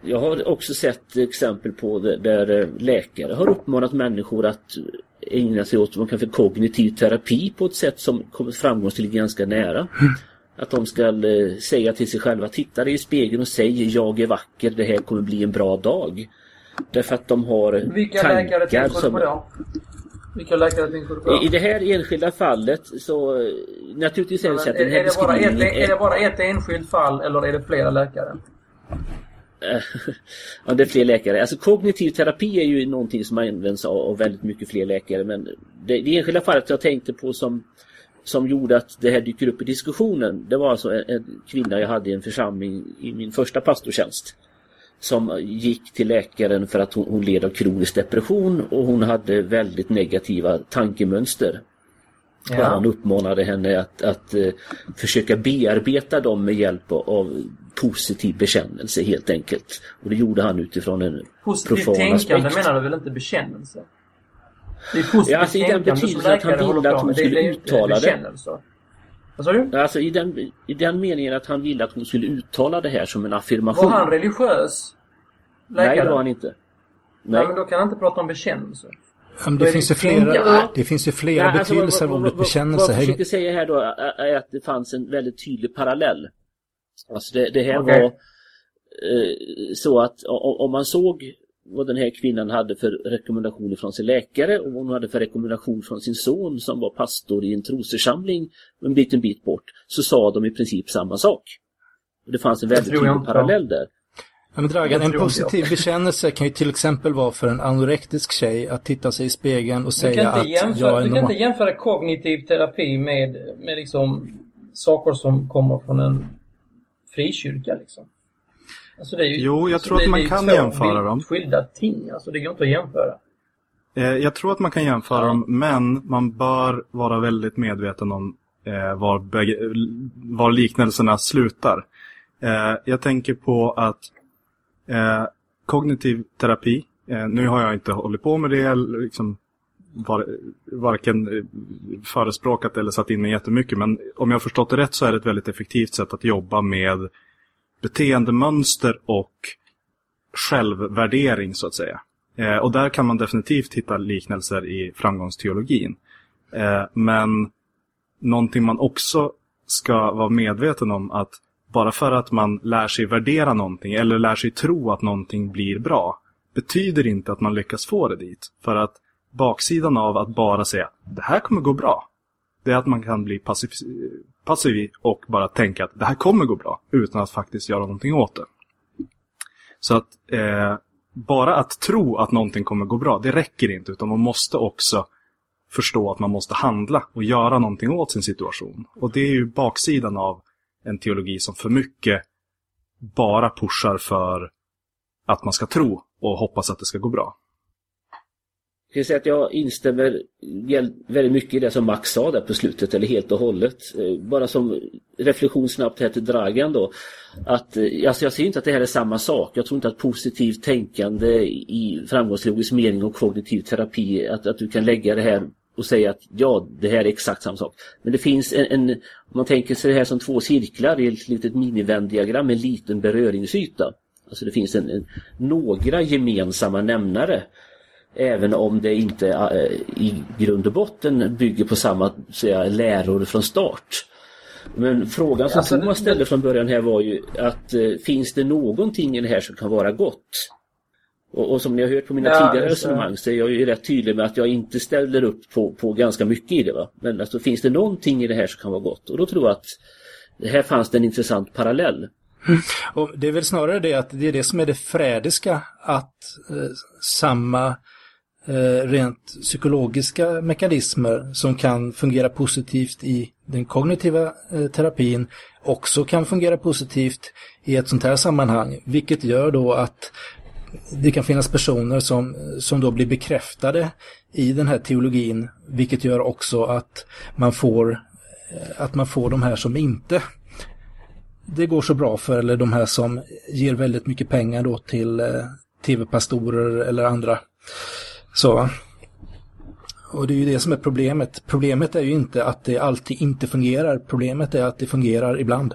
[SPEAKER 1] Jag har också sett exempel på det, där läkare har uppmanat människor att ägna sig åt vad man kan för kognitiv terapi på ett sätt som kommer framgångsrikt ganska nära. Att de ska eh, säga till sig själva, titta dig i spegeln och säg jag är vacker, det här kommer bli en bra dag. Därför att de har
[SPEAKER 3] Vilka tankar läkare du på då? Vilka läkare tänker du på?
[SPEAKER 1] I det här enskilda fallet så eh, naturligtvis är det så att den här
[SPEAKER 3] är det, bara ett, är det bara ett enskilt fall eller är det flera läkare?
[SPEAKER 1] ja, det är fler läkare. Alltså kognitiv terapi är ju någonting som används av väldigt mycket fler läkare men det, det enskilda fallet jag tänkte på som som gjorde att det här dyker upp i diskussionen. Det var alltså en, en kvinna jag hade i en församling i min första pastortjänst. Som gick till läkaren för att hon, hon led av kronisk depression och hon hade väldigt negativa tankemönster. Ja. Han uppmanade henne att, att uh, försöka bearbeta dem med hjälp av positiv bekännelse helt enkelt. Och det gjorde han utifrån en
[SPEAKER 3] Positivt tänkande menar du väl inte bekännelse? Det är positivt ja, alltså, i den
[SPEAKER 1] betydelsen att han ville att hon skulle det, uttala det.
[SPEAKER 3] Vad sa du?
[SPEAKER 1] Alltså i den, i den meningen att han ville att hon skulle uttala det här som en affirmation.
[SPEAKER 3] Var han religiös?
[SPEAKER 1] Läkare? Nej, det var han inte.
[SPEAKER 3] Nej. Nej men då kan han inte prata om bekännelse.
[SPEAKER 2] Ja, det, finns ju flera, det finns ju flera ja, alltså, betydelser av ordet bekännelse.
[SPEAKER 1] Vad jag försöker säga här då är att det fanns en väldigt tydlig parallell. Alltså det, det här okay. var eh, så att om man såg vad den här kvinnan hade för rekommendationer från sin läkare och vad hon hade för rekommendation från sin son som var pastor i en trosförsamling en liten bit bort så sa de i princip samma sak. Och det fanns en väldigt tydlig parallell där.
[SPEAKER 2] Ja, men Dragan, en positiv bekännelse kan ju till exempel vara för en anorektisk tjej att titta sig i spegeln och säga att
[SPEAKER 3] jämföra,
[SPEAKER 2] jag är
[SPEAKER 3] Du kan inte jämföra kognitiv terapi med, med liksom saker som kommer från en frikyrka liksom.
[SPEAKER 5] Alltså det är ju, jo, jag alltså tror att man kan jämföra dem.
[SPEAKER 3] skilda ting. Alltså det går inte att jämföra.
[SPEAKER 5] Eh, jag tror att man kan jämföra ja. dem, men man bör vara väldigt medveten om eh, var, var liknelserna slutar. Eh, jag tänker på att eh, kognitiv terapi, eh, nu har jag inte hållit på med det, liksom, var, varken eh, förespråkat eller satt in mig jättemycket, men om jag har förstått det rätt så är det ett väldigt effektivt sätt att jobba med beteendemönster och självvärdering så att säga. Eh, och där kan man definitivt hitta liknelser i framgångsteologin. Eh, men någonting man också ska vara medveten om att bara för att man lär sig värdera någonting eller lär sig tro att någonting blir bra betyder inte att man lyckas få det dit. För att baksidan av att bara säga det här kommer gå bra det är att man kan bli passiv, passiv och bara tänka att det här kommer gå bra utan att faktiskt göra någonting åt det. Så att eh, bara att tro att någonting kommer gå bra, det räcker inte utan man måste också förstå att man måste handla och göra någonting åt sin situation. Och det är ju baksidan av en teologi som för mycket bara pushar för att man ska tro och hoppas att det ska gå bra.
[SPEAKER 1] Jag kan säga att jag instämmer väldigt mycket i det som Max sa där på slutet, eller helt och hållet. Eh, bara som reflektion snabbt här till Dragan då. Att, eh, alltså jag ser inte att det här är samma sak. Jag tror inte att positivt tänkande i framgångslogisk mening och kognitiv terapi, att, att du kan lägga det här och säga att ja, det här är exakt samma sak. Men det finns en, en om man tänker sig det här som två cirklar i ett litet minivändiagram, en liten beröringsyta. Alltså det finns en, en, några gemensamma nämnare Även om det inte äh, i grund och botten bygger på samma säga, läror från start. Men frågan som alltså, Thomas ställde från början här var ju att äh, finns det någonting i det här som kan vara gott? Och, och som ni har hört på mina ja, tidigare resonemang så är jag ju rätt tydlig med att jag inte ställer upp på, på ganska mycket i det. Va? Men alltså, finns det någonting i det här som kan vara gott? Och då tror jag att här fanns det en intressant parallell.
[SPEAKER 2] Och det är väl snarare det att det är det som är det frädiska, att eh, samma eh, Eh, rent psykologiska mekanismer som kan fungera positivt i den kognitiva eh, terapin också kan fungera positivt i ett sånt här sammanhang. Vilket gör då att det kan finnas personer som, som då blir bekräftade i den här teologin, vilket gör också att man får, eh, att man får de här som inte det går så bra för, eller de här som ger väldigt mycket pengar då till eh, tv-pastorer eller andra. Så. Och det är ju det som är problemet. Problemet är ju inte att det alltid inte fungerar. Problemet är att det fungerar ibland.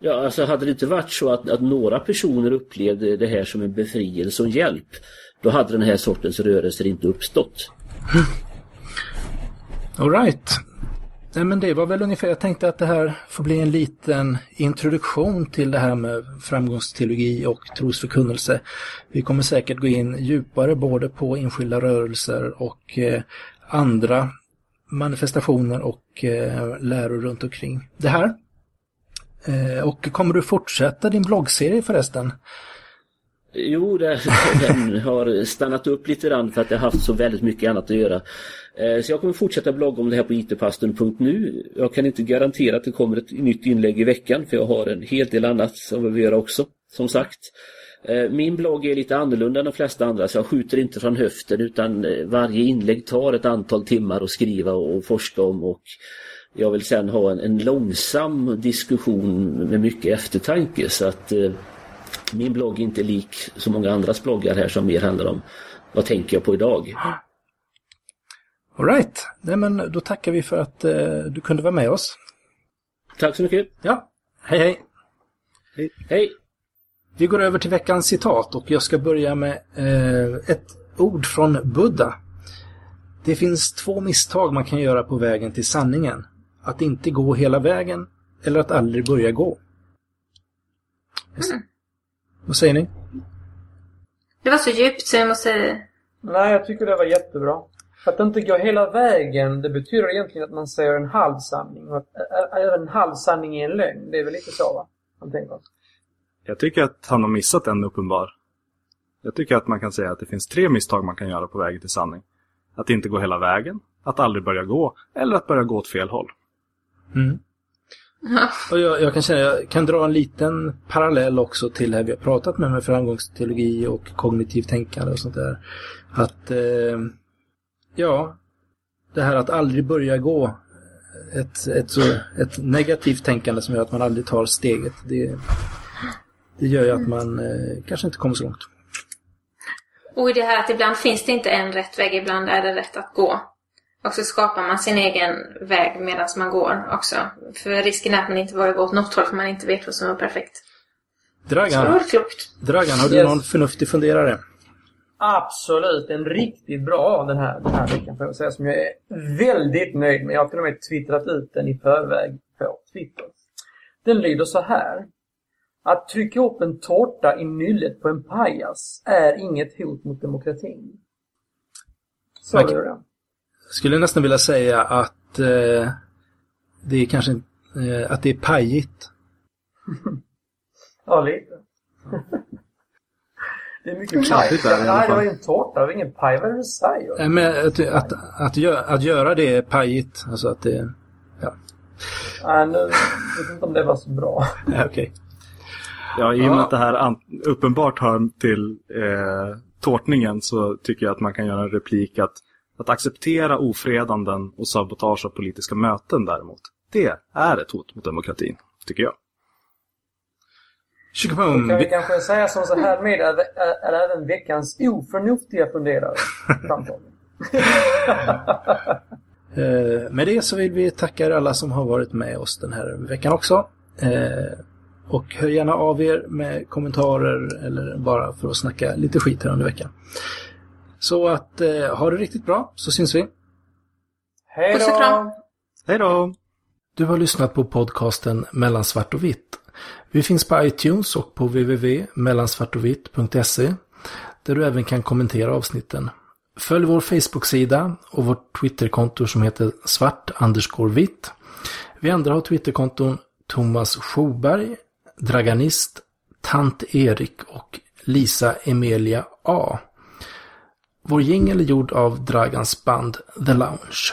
[SPEAKER 1] Ja, alltså hade det inte varit så att, att några personer upplevde det här som en befrielse och hjälp, då hade den här sortens rörelser inte uppstått.
[SPEAKER 2] Alright. Nej men det var väl ungefär, jag tänkte att det här får bli en liten introduktion till det här med framgångsteologi och trosförkunnelse. Vi kommer säkert gå in djupare både på enskilda rörelser och eh, andra manifestationer och eh, läror runt omkring det här. Eh, och kommer du fortsätta din bloggserie förresten?
[SPEAKER 1] Jo, det, den har stannat upp lite grann för att jag har haft så väldigt mycket annat att göra. Eh, så jag kommer fortsätta blogga om det här på itpastorn.nu. Jag kan inte garantera att det kommer ett nytt inlägg i veckan för jag har en hel del annat som jag vill göra också, som sagt. Eh, min blogg är lite annorlunda än de flesta andra så jag skjuter inte från höften utan eh, varje inlägg tar ett antal timmar att skriva och forska om och jag vill sen ha en, en långsam diskussion med mycket eftertanke så att eh, min blogg är inte lik så många andras bloggar här som mer handlar om vad tänker jag på idag.
[SPEAKER 2] Alright, Nej men då tackar vi för att eh, du kunde vara med oss.
[SPEAKER 1] Tack så mycket.
[SPEAKER 2] Ja, hej hej.
[SPEAKER 1] Hej. hej.
[SPEAKER 2] Vi går över till veckans citat och jag ska börja med eh, ett ord från Buddha. Det finns två misstag man kan göra på vägen till sanningen. Att inte gå hela vägen eller att aldrig börja gå. Mm. Vad säger ni?
[SPEAKER 4] Det var så djupt så jag måste...
[SPEAKER 3] Nej, jag tycker det var jättebra. Att inte gå hela vägen, det betyder egentligen att man säger en halv sanning. Och att även en halv sanning är en lögn. Det är väl lite så, va? Man tänker.
[SPEAKER 5] Jag tycker att han har missat en uppenbar. Jag tycker att man kan säga att det finns tre misstag man kan göra på vägen till sanning. Att inte gå hela vägen, att aldrig börja gå, eller att börja gå åt fel håll.
[SPEAKER 2] Mm. Och jag, jag, kan känna, jag kan dra en liten parallell också till det vi har pratat med med framgångsteologi och kognitivt tänkande och sånt där. Att, eh, ja, det här att aldrig börja gå, ett, ett, så, ett negativt tänkande som gör att man aldrig tar steget, det, det gör ju att man eh, kanske inte kommer så långt.
[SPEAKER 4] Och i det här att ibland finns det inte en rätt väg, ibland är det rätt att gå. Och så skapar man sin egen väg medan man går också. För risken är att man inte vågar gå åt något håll för man inte vet vad som är perfekt.
[SPEAKER 2] Dragan,
[SPEAKER 4] så klokt.
[SPEAKER 2] Dragan har du yes. någon förnuftig funderare?
[SPEAKER 3] Absolut. En riktigt bra den här, den här veckan får jag säga. Som jag är väldigt nöjd med. Jag har till och med twittrat ut den i förväg på Twitter. Den lyder så här. Att trycka upp en tårta i nyllet på en pajas är inget hot mot demokratin. Så okay. är det
[SPEAKER 2] skulle nästan vilja säga att eh, det är kanske eh, att det är pajigt.
[SPEAKER 3] ja, lite. det är mycket paj. Nej, det var ju en tårta, det var ingen paj. Vad är det du säger?
[SPEAKER 2] Nej, men att, att, att, gö att göra det är pajigt. Alltså att det... Ja.
[SPEAKER 3] Nej, nu vet inte om det var så bra.
[SPEAKER 2] Okej. Okay.
[SPEAKER 5] Ja, i och med ja. att det här uppenbart hör till eh, tårtningen så tycker jag att man kan göra en replik att att acceptera ofredanden och sabotage av politiska möten däremot, det är ett hot mot demokratin, tycker jag.
[SPEAKER 3] Då kan vi kanske säga som så här med är, är även veckans oförnuftiga funderare.
[SPEAKER 2] eh, med det så vill vi tacka alla som har varit med oss den här veckan också. Eh, och hör gärna av er med kommentarer eller bara för att snacka lite skit här under veckan. Så att eh, ha det riktigt bra så syns vi.
[SPEAKER 3] Hej då!
[SPEAKER 5] Hej då!
[SPEAKER 2] Du har lyssnat på podcasten Mellan svart och vitt. Vi finns på iTunes och på www.mellansvartovitt.se där du även kan kommentera avsnitten. Följ vår Facebook-sida och vårt Twitterkonto som heter svart vitt. Vi andra har Twitterkonton Thomas Schoberg, Draganist, Tant Erik och Lisa Emilia A. Vår jingel är gjord av Dragans band The Lounge.